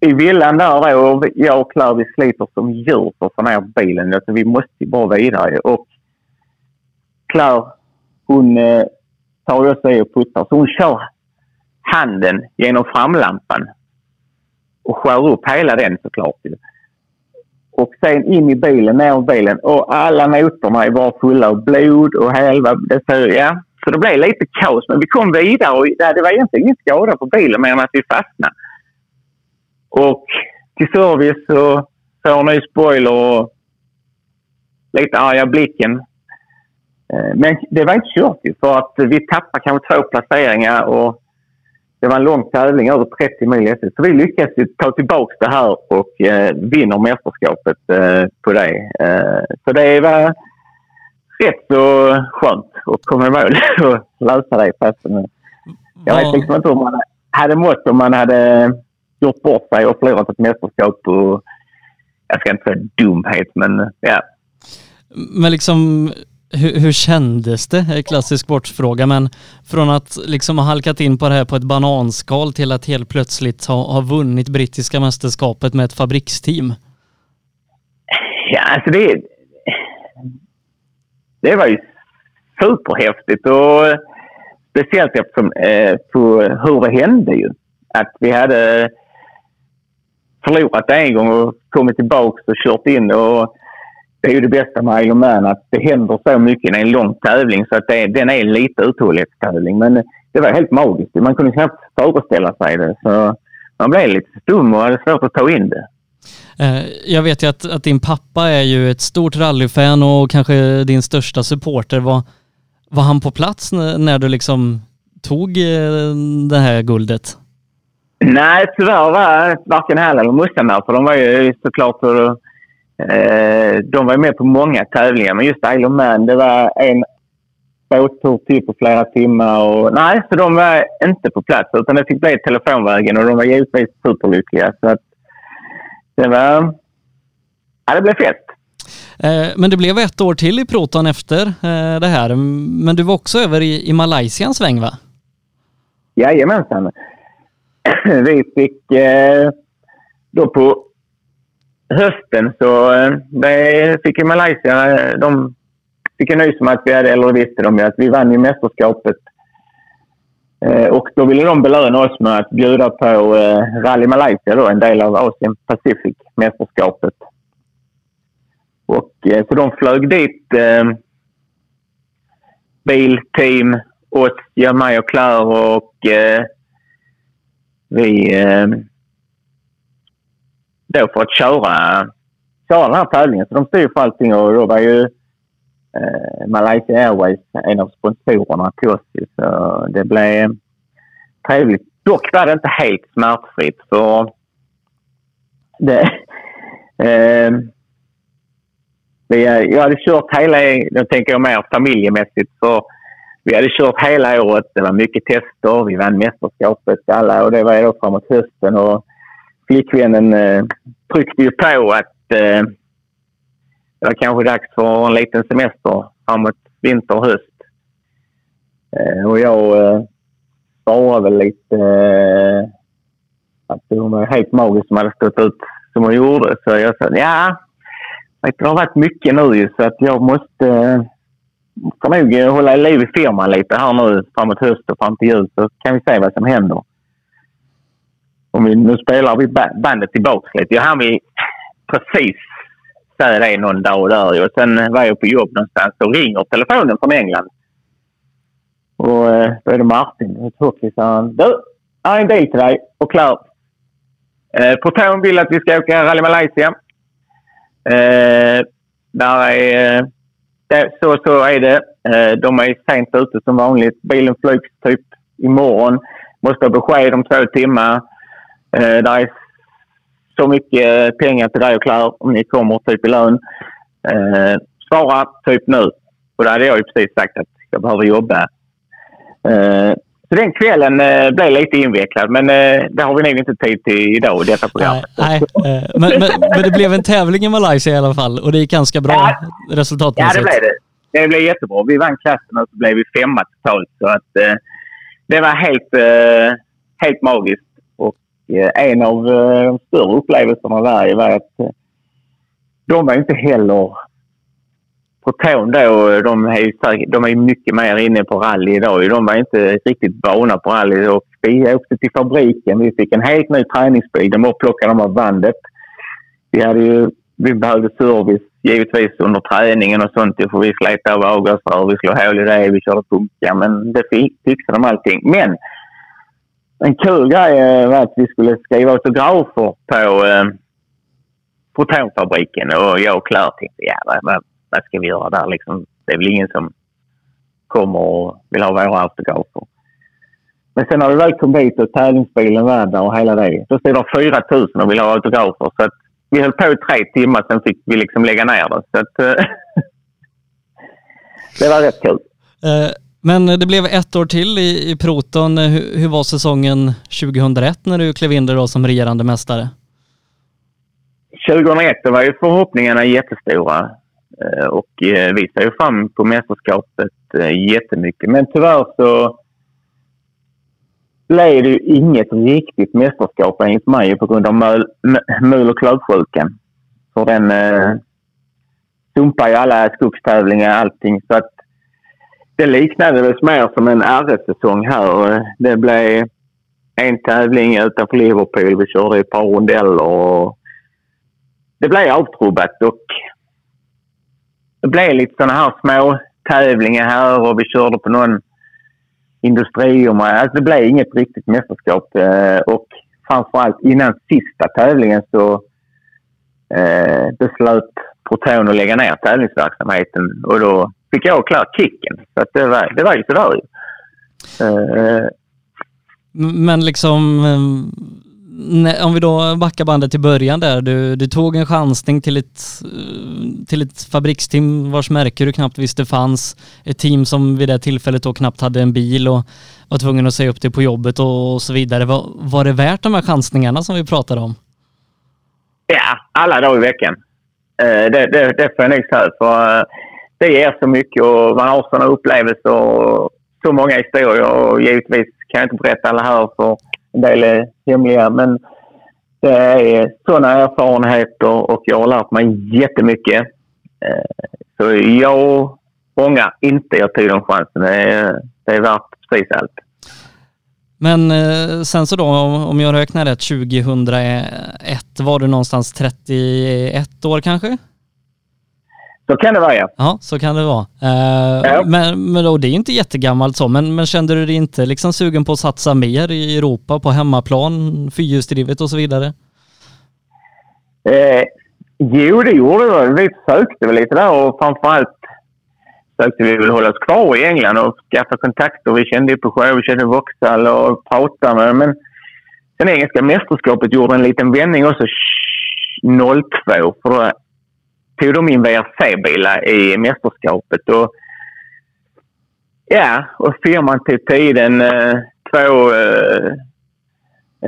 i villan där då, och jag och Claire vi sliter som djur för att få ner bilen. Alltså, vi måste ju bara vidare. Och Claire, hon eh, tar åt sig och puttar. Så hon kör handen genom framlampan och skär upp hela den såklart. Och sen in i bilen, ner i bilen och alla noterna bara fulla av blod och halva... Det, ser, ja. så det blev lite kaos. Men vi kom vidare och det var egentligen ingen skada på bilen mer än att vi fastnade. Och till service så får ny spoiler och lite arga blicken. Eh, men det var inte kört ju, för att vi tappade kanske två placeringar och det var en lång tävling, över 30 mil efter. Så vi lyckades ta tillbaka det här och eh, vinner mästerskapet eh, på det. Eh, så det var rätt så skönt att komma i mål [laughs] och lösa det. Fast, jag vet liksom inte om man hade mått om man hade gjort bort sig och förlorat ett mästerskap. Och, jag ska inte säga dumhet, men ja. Men liksom, hur, hur kändes det? Klassisk sportfråga, men från att liksom ha halkat in på det här på ett bananskal till att helt plötsligt ha, ha vunnit brittiska mästerskapet med ett fabriksteam? Ja, alltså det, det var ju superhäftigt och speciellt eftersom eh, på hur det hände ju. Att vi hade förlorat en gång och kommit tillbaka och kört in och det är ju det bästa med Ironman att det händer så mycket i en lång tävling så att det, den är en lite uthållighetstävling. Men det var helt magiskt. Man kunde knappt föreställa sig det. Så man blev lite stum och hade svårt att ta in det. Eh, jag vet ju att, att din pappa är ju ett stort rallyfan och kanske din största supporter. Var, var han på plats när du liksom tog eh, det här guldet? Nej, tyvärr var varken han eller morsan där. För de var ju såklart Eh, de var med på många tävlingar, men just Isle of Man, det var en båttur till på flera timmar. Och, nej, så de var inte på plats utan det fick bli telefonvägen och de var givetvis superlyckliga. Så att det var... Ja, det blev fest. Eh, men det blev ett år till i Proton efter eh, det här. Men du var också över i, Malaysia en sväng va? Jajamensan. [clears throat] Vi fick eh, då på hösten så eh, det fick ju Malaysia, eh, de fick en nys om att vi hade, eller visste de ju, att vi vann ju mästerskapet. Eh, och då ville de belöna oss med att bjuda på eh, Rally Malaysia då, en del av Asien Pacific-mästerskapet. Och, eh, så de flög dit eh, bil, team, oss, mig och Claire och eh, vi eh, då för att köra, köra den här tävlingen. Så de stod för allting och då var ju eh, Malaysia Airways en av sponsorerna till oss. Så det blev trevligt. Dock var det inte helt smärtfritt för det, [laughs] eh, vi, eh, jag hade kört hela, nu tänker jag mer familjemässigt, för vi hade kört hela året. Det var mycket tester. Vi vann mästerskapet alla och det var då framåt hösten. Och flickvännen eh, tryckte ju på att eh, det var kanske dags för en liten semester framåt vinter och höst. Eh, och jag eh, svarade väl lite eh, att hon var helt magisk som hade stått ut som hon gjorde. Så jag sa ja, det har varit mycket nu så att jag måste eh, nog hålla liv i firman lite här nu framåt höst och fram till jul så kan vi se vad som händer om vi, nu spelar vi bandet tillbaka lite. Jag hann vi precis säga det någon dag där. Och sen var jag på jobb någonstans och ringer telefonen från England. Och eh, då är det Martin, hockeysaren. Du, jag har en bil till dig och klar. Eh, Proton vill att vi ska åka Rally Malaysia. Eh, där är, eh, det, så, så är det. Eh, de är sent ute som vanligt. Bilen flygs typ imorgon. Måste ha besked om två timmar. Eh, det är så mycket pengar till dig och Claire om ni kommer typ i lön. Eh, svara typ nu. Och det hade jag ju precis sagt att jag behöver jobba. Eh, så den kvällen eh, blev lite invecklad, men eh, det har vi nog inte tid till idag i detta program. Nej, nej. Eh, men, men, men, det blev en tävling i Malaysia i alla fall och det gick ganska bra ja, resultatmässigt. Ja, det blev det. Det blev jättebra. Vi vann klassen och så blev vi femma totalt. Så att, eh, det var helt, eh, helt magiskt. Eh, en av eh, de större upplevelserna där var att eh, de var inte heller på tån då. De är, de är mycket mer inne på rally idag. De var inte riktigt vana på rally. Och vi åkte till fabriken. Vi fick en helt ny träningsbil. De plockade av bandet. Vi, hade ju, vi behövde service givetvis under träningen och sånt. För vi slet av avgasrör, vi slog hål i det, vi körde punka. Men det fixade de allting. Men en kul grej var att vi skulle skriva autografer på, eh, Protonfabriken och jag och Claire tänkte, ja vad, vad, ska vi göra där liksom? Det är väl ingen som kommer och vill ha våra autografer. Men sen när vi väl kom dit och tävlingsbilen var där och hela det, då stod det 4 000 och ville ha autografer. Så att vi höll på i tre timmar, sen fick vi liksom lägga ner det. Så att, eh, [laughs] det var rätt kul. Uh, men det blev ett år till i, i Proton. Hur, hur var säsongen 2001 när du klev in där då som regerande mästare? 2001 var ju förhoppningarna jättestora eh, och eh, vi ser ju fram på mästerskapet eh, jättemycket. Men tyvärr så blev det ju inget riktigt mästerskap enligt mig på grund av mul, mul och klövsjukan. För den eh, sumpar ju alla skogstävlingar och allting. Så att det liknades mer som en RS-säsong här. Det blev en tävling utanför Liverpool. Vi körde ett par rondeller och det blev avtrubbat och det blev lite sådana här små tävlingar här och vi körde på någon industrier. Alltså det blev inget riktigt mästerskap. Eh, och framförallt innan sista tävlingen så eh, beslöt Proton att lägga ner tävlingsverksamheten. Och då fick jag klart kicken. Så att det, var, det var ju sådär. Eh, Men liksom om vi då backar bandet till början där, du, du tog en chansning till ett, till ett fabriksteam vars märke du knappt visste fanns. Ett team som vid det tillfället då knappt hade en bil och var tvungen att säga upp det på jobbet och, så vidare. Var, var det värt de här chansningarna som vi pratade om? Ja, alla dagar i veckan. Eh, det, det, det får jag nog säga. För eh, det ger så mycket och man har sådana upplevelser och så många historier. Och givetvis kan jag inte berätta alla här för en del är hemliga. Men det är sådana erfarenheter och jag har lärt mig jättemycket. Eh, så jag ångrar inte jag tog den chansen. Det är, det är värt precis allt. Men eh, sen så då, om jag räknar rätt, 2001 var du någonstans 31 år kanske? Så kan det vara ja. Ja, så kan det vara. Uh, ja. Men, men då, det är inte jättegammalt så, men, men kände du dig inte liksom sugen på att satsa mer i Europa på hemmaplan, fyrhjulsdrivet och så vidare? Eh, jo, det gjorde vi. Vi sökte väl lite där och framförallt sökte vi väl hålla oss kvar i England och skaffa kontakter. Vi kände ju på sjö, vi kände Vauxhall och pratade med Men sen engelska mästerskapet gjorde en liten vändning också 02. För då tog de in VRC-bilar i mästerskapet. Och, ja, och firman tog tiden. Eh, två, eh,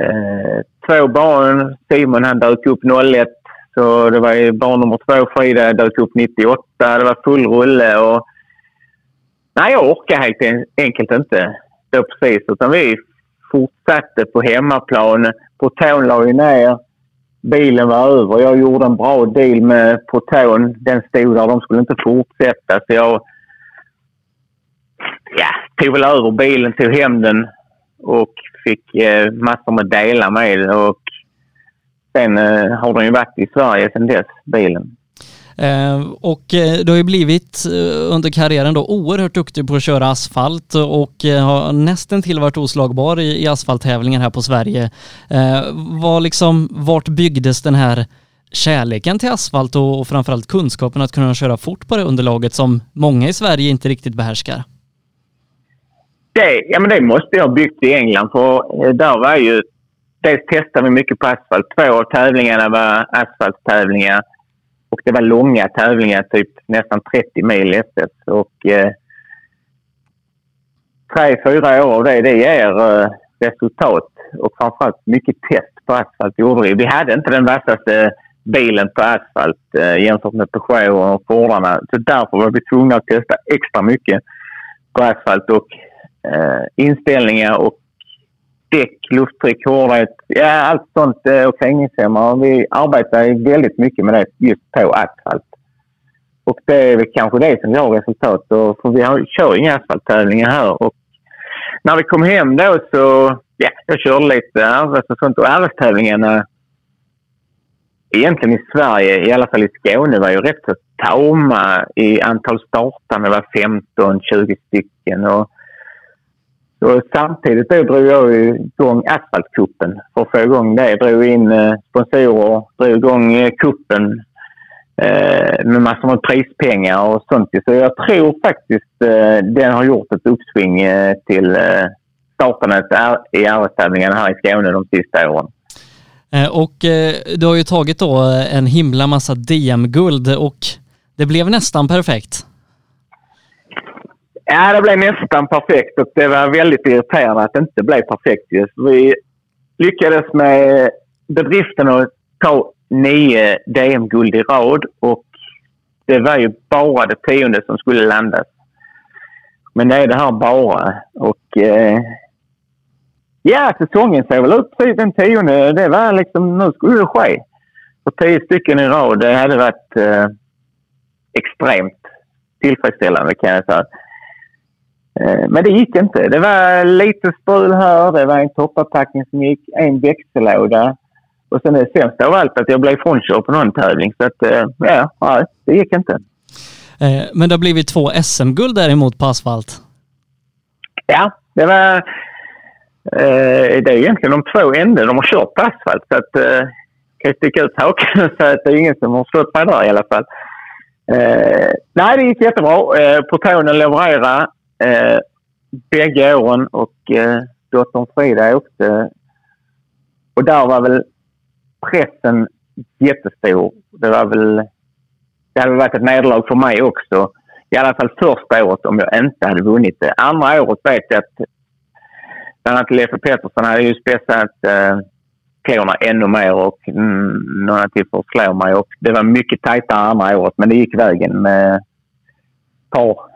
eh två barn. Simon han dök upp 01. Så det var ju barn nummer två, Frida, dök upp 98. Det var full rulle. Och, nej, jag orkade helt enkelt inte då precis. Utan vi fortsatte på hemmaplan. Proton la ju ner bilen var över. Jag gjorde en bra deal med Proton. Den stod där. De skulle inte fortsätta. Så jag ja, tog väl över bilen, tog hem den och fick eh, massor med delar med. Och sen eh, har den ju varit i Sverige sedan dess, bilen. Eh, och eh, du har ju blivit eh, under karriären då oerhört duktig på att köra asfalt och har nästan till varit oslagbar i, asfalttävlingar här på Sverige. Var liksom, vart byggdes den här kärleken till asfalt och framförallt kunskapen att kunna köra fort på det underlaget som många i Sverige inte riktigt behärskar? Det, ja, men det måste jag ha byggt i England för där var ju... Dels testade vi mycket på asfalt. Två av tävlingarna var asfalttävlingar. Och det var långa tävlingar, typ nästan 30 mil SS. Och eh, tre, fyra år av det, det ger eh, resultat. Och framförallt mycket test på asfalt gjorde vi. Vi hade inte den vassaste bilen på asfalt eh, jämfört med Peugeot och Fordarna. Så därför var vi tvungna att testa extra mycket på asfalt och eh, inställningar och däck, lufttryck, hårdhet, ja allt sånt eh, och krängningshämmare. Vi arbetar väldigt mycket med det just på asfalt. Och det är väl kanske det som gav resultat. För vi har, kör inga asfalttävlingar här. Och när vi kom hem då så, ja, jag körde lite RS och sånt. Och RS-tävlingarna egentligen i Sverige, i alla fall i Skåne, var ju rätt så tama i antal startande. Det var 15-20 stycken. Och och samtidigt då drog jag igång Asfaltkuppen för att få igång det. Jag drog in eh, sponsorer, drog igång eh, kuppen eh, med massor med prispengar och sånt. Så jag tror faktiskt den har gjort ett uppsving till startandet i RS-tävlingarna här i Skåne de sista åren. Och du har ju tagit då en himla massa DM-guld och det blev nästan perfekt. Ja, det blev nästan perfekt och det var väldigt irriterande att det inte blev perfekt. Vi lyckades med bedriften att ta nio DM-guld i rad och det var ju bara det tionde som skulle landas. Men det är det här bara. Och eh, ja, säsongen ser väl ut precis den tionde. Det var liksom, nu skulle det ske. Och tio stycken i rad, det hade varit eh, extremt tillfredsställande kan jag säga. Eh, men det gick inte. Det var lite strul här. Det var en toppattackning som gick, en växellåda. Och sen det sämsta av allt att jag blev frånkörd på någon tävling. Så att, eh, ja, nej, det gick inte. Eh, men det har blivit två SM-guld däremot på asfalt. Ja, det var... Det är egentligen de två enda de har kört på asfalt. Så att, kan jag sticka ut hakan och säga att det är ingen som har slått mig där i alla fall. nej, det gick jättebra. Eh, Protonen levererade eh, bägge åren och eh, dottern Frida åkte. Och där var väl pressen jättestor. Det var väl... Det hade varit ett nederlag för mig också. I alla fall första året om jag inte hade vunnit det. Andra året vet jag att bland annat Leffe Pettersson hade ju spetsat eh, klorna ännu mer och mm, några till för att slå mig. Och det var mycket tajtare andra året, men det gick vägen med ett par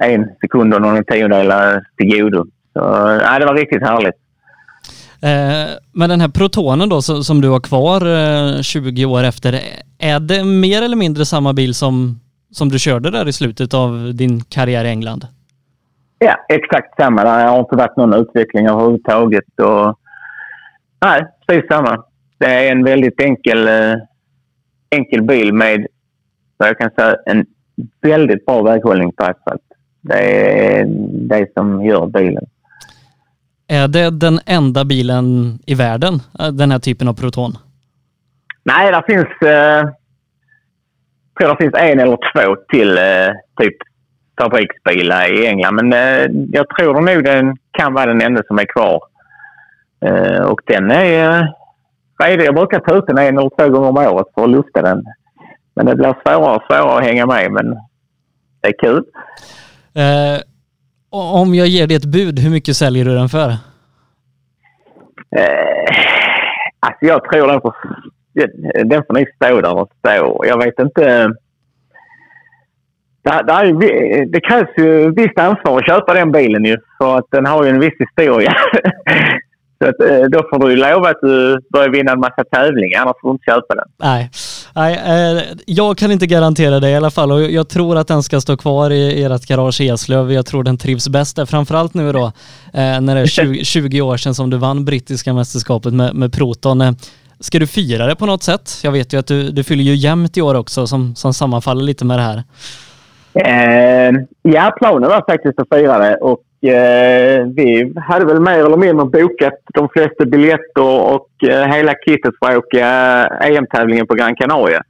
en sekund och några tiondelar till godo. Så, ja, det var riktigt härligt. Eh, men den här protonen då som du har kvar 20 år efter, är det mer eller mindre samma bil som, som du körde där i slutet av din karriär i England? Ja, exakt samma. Det har inte varit någon utveckling överhuvudtaget. Och, nej, precis samma. Det är en väldigt enkel, eh, enkel bil med, vad jag kan säga, en väldigt bra väghållning på asfalt. Det är det som gör bilen. Är det den enda bilen i världen, den här typen av Proton? Nej, det finns, eh, tror det finns en eller två till eh, typ fabriksbilar i England. Men eh, jag tror nog den kan vara den enda som är kvar. Eh, och den är eh. Jag brukar ta ut den en eller två gånger om året för att lufta den. Men det blir svårare och svårare att hänga med. Men det är kul. Eh, om jag ger dig ett bud, hur mycket säljer du den för? Eh, alltså jag tror den får, den får nog stå där och stå. Jag vet inte. Det, det, det krävs ju visst ansvar att köpa den bilen ju, för att den har ju en viss historia. [laughs] Så att, eh, då får du lova att du börjar vinna en massa tävlingar, annars får du inte köpa den. Nej, Nej eh, jag kan inte garantera det i alla fall och jag tror att den ska stå kvar i ert garage i Eslöv. Jag tror den trivs bäst där, framförallt nu då eh, när det är 20, 20, [laughs] år sedan som du vann brittiska mästerskapet med, med Proton. Ska du fira det på något sätt? Jag vet ju att du, du fyller ju jämnt i år också som, som sammanfaller lite med det här. Eh, ja, planen var faktiskt att fira det och eh, vi hade väl mer eller mindre bokat de flesta biljetter och eh, hela kittet för att åka eh, e EM-tävlingen på Gran Canaria.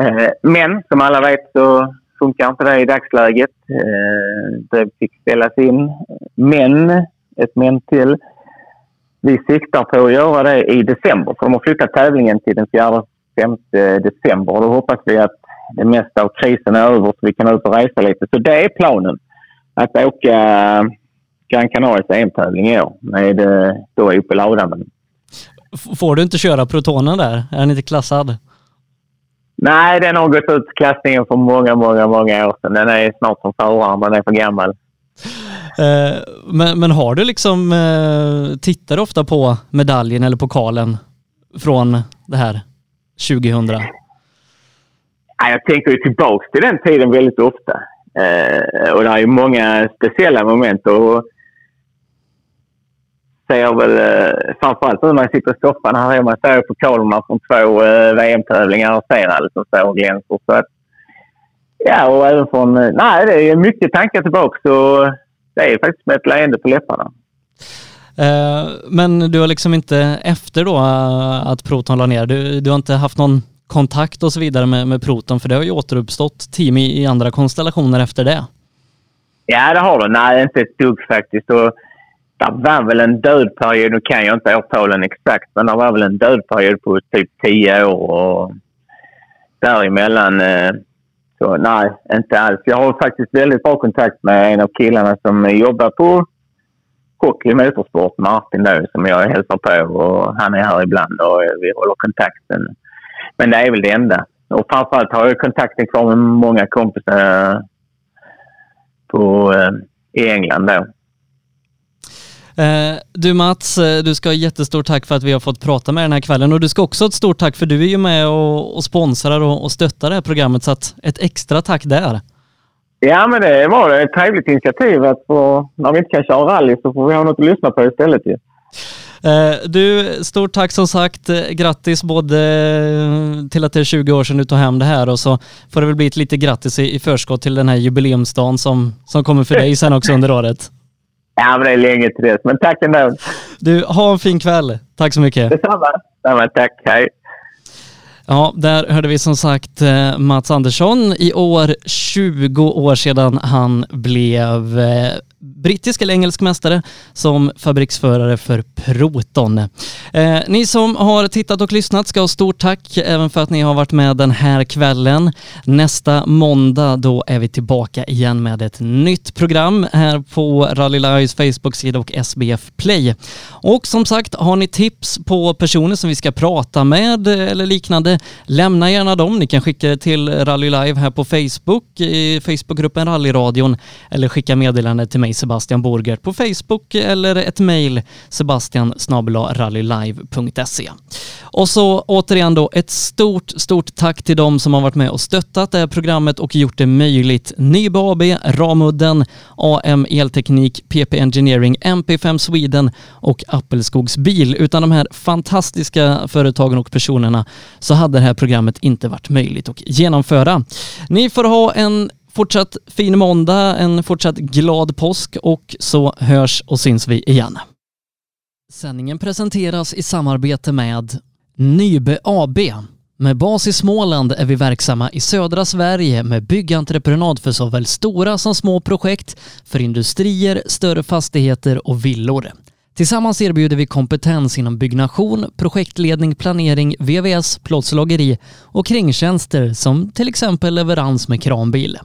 Eh, men som alla vet så funkar inte det i dagsläget. Eh, det fick ställas in. Men, ett men till. Vi siktar på att göra det i december för de har flyttat tävlingen till den 4-5 december och då hoppas vi att det mesta av krisen är över så vi kan ut och resa lite. Så det är planen att åka Gran Canarias EM-tävling i år med då Opel Adam. Får du inte köra Protonen där? Är den inte klassad? Nej, den har gått ut klassningen för många, många, många år sedan. Den är snart som föraren, den är för gammal. Eh, men, men har du liksom, eh, tittar du ofta på medaljen eller pokalen från det här 2000? Jag tänker ju tillbaka till den tiden väldigt ofta. Eh, och det är ju många speciella moment. Och ser väl eh, framförallt nu när jag sitter i soffan här hemma ser jag pokalerna från två eh, VM-tävlingar och ser allt som står och glänser. Så att, ja, och även från... Eh, nej, det är mycket tankar tillbaka. Så det är faktiskt med ett leende på läpparna. Eh, men du har liksom inte efter då eh, att Proton la ner, du, du har inte haft någon kontakt och så vidare med, med Proton för det har ju återuppstått team i, i andra konstellationer efter det. Ja, det har det. Nej, inte ett dugg faktiskt. Och det var väl en dödperiod, nu kan jag inte årtalen exakt, men det var väl en dödperiod på typ tio år och däremellan. Eh, så nej, inte alls. Jag har faktiskt väldigt bra kontakt med en av killarna som jobbar på Hockey Motorsport, Martin då, som jag hälsar på och han är här ibland och vi håller kontakten. Men det är väl det enda. Och framförallt har jag kontakten kvar med många kompisar på, eh, i England då. Eh, du Mats, eh, du ska ha jättestort tack för att vi har fått prata med den här kvällen och du ska också ha ett stort tack för du är ju med och, och sponsrar och, och stöttar det här programmet så att ett extra tack där. Ja, men det var ett trevligt initiativ att få, när vi inte kan köra rally så får vi ha något att lyssna på istället ju. Du, stort tack som sagt. Grattis både till att det är 20 år sedan du tog hem det här och så får det väl bli ett lite grattis i, i förskott till den här jubileumsdagen som, som kommer för dig sen också under året. Ja, men det är länge till dess. Men tack ändå. Du, ha en fin kväll. Tack så mycket. Detsamma. Detsamma. Tack. Hej. Ja, där hörde vi som sagt eh, Mats Andersson i år 20 år sedan han blev eh, brittisk eller engelsk mästare som fabriksförare för Proton. Eh, ni som har tittat och lyssnat ska ha stort tack även för att ni har varit med den här kvällen. Nästa måndag då är vi tillbaka igen med ett nytt program här på Rally Lives Facebook-sida och SBF Play. Och som sagt, har ni tips på personer som vi ska prata med eller liknande, lämna gärna dem. Ni kan skicka det till Rally Live här på Facebook, i Facebookgruppen Rallyradion eller skicka meddelande till mig Sebastian Borgert på Facebook eller ett mejl sebastian rallylive.se. Och så återigen då ett stort, stort tack till dem som har varit med och stöttat det här programmet och gjort det möjligt. Nybe AB, Ramudden, AM Elteknik, PP Engineering, MP5 Sweden och Appelskogs Bil. Utan de här fantastiska företagen och personerna så hade det här programmet inte varit möjligt att genomföra. Ni får ha en fortsatt fin måndag, en fortsatt glad påsk och så hörs och syns vi igen. Sändningen presenteras i samarbete med Nybe AB. Med bas i Småland är vi verksamma i södra Sverige med byggentreprenad för såväl stora som små projekt, för industrier, större fastigheter och villor. Tillsammans erbjuder vi kompetens inom byggnation, projektledning, planering, VVS, plåtslageri och kringtjänster som till exempel leverans med kranbil.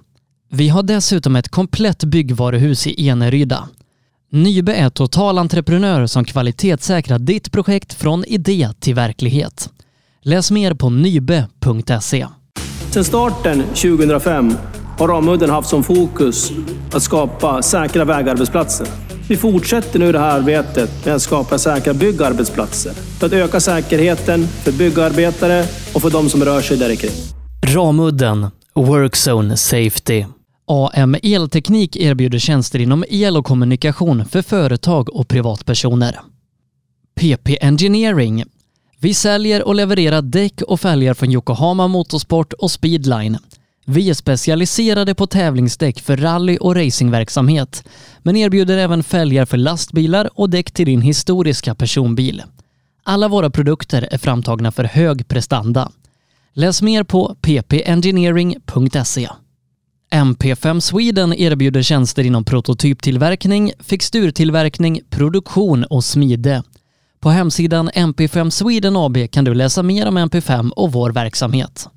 Vi har dessutom ett komplett byggvaruhus i Eneryda. Nybe är totalentreprenör som kvalitetssäkrar ditt projekt från idé till verklighet. Läs mer på nybe.se. Sedan starten 2005 har Ramudden haft som fokus att skapa säkra vägarbetsplatser. Vi fortsätter nu det här arbetet med att skapa säkra byggarbetsplatser för att öka säkerheten för byggarbetare och för de som rör sig där kring. Ramudden Workzone Safety. AM Elteknik erbjuder tjänster inom el och kommunikation för företag och privatpersoner. PP Engineering. Vi säljer och levererar däck och fälgar från Yokohama Motorsport och Speedline. Vi är specialiserade på tävlingsdäck för rally och racingverksamhet, men erbjuder även fälgar för lastbilar och däck till din historiska personbil. Alla våra produkter är framtagna för hög prestanda. Läs mer på ppengineering.se. MP5 Sweden erbjuder tjänster inom prototyptillverkning, fixturtillverkning, produktion och smide. På hemsidan MP5 Sweden AB kan du läsa mer om MP5 och vår verksamhet.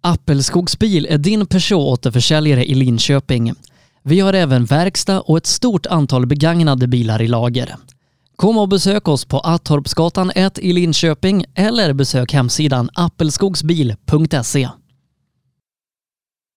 Appelskogsbil är din Peugeot-återförsäljare i Linköping. Vi har även verkstad och ett stort antal begagnade bilar i lager. Kom och besök oss på Attorpsgatan 1 i Linköping eller besök hemsidan appelskogsbil.se.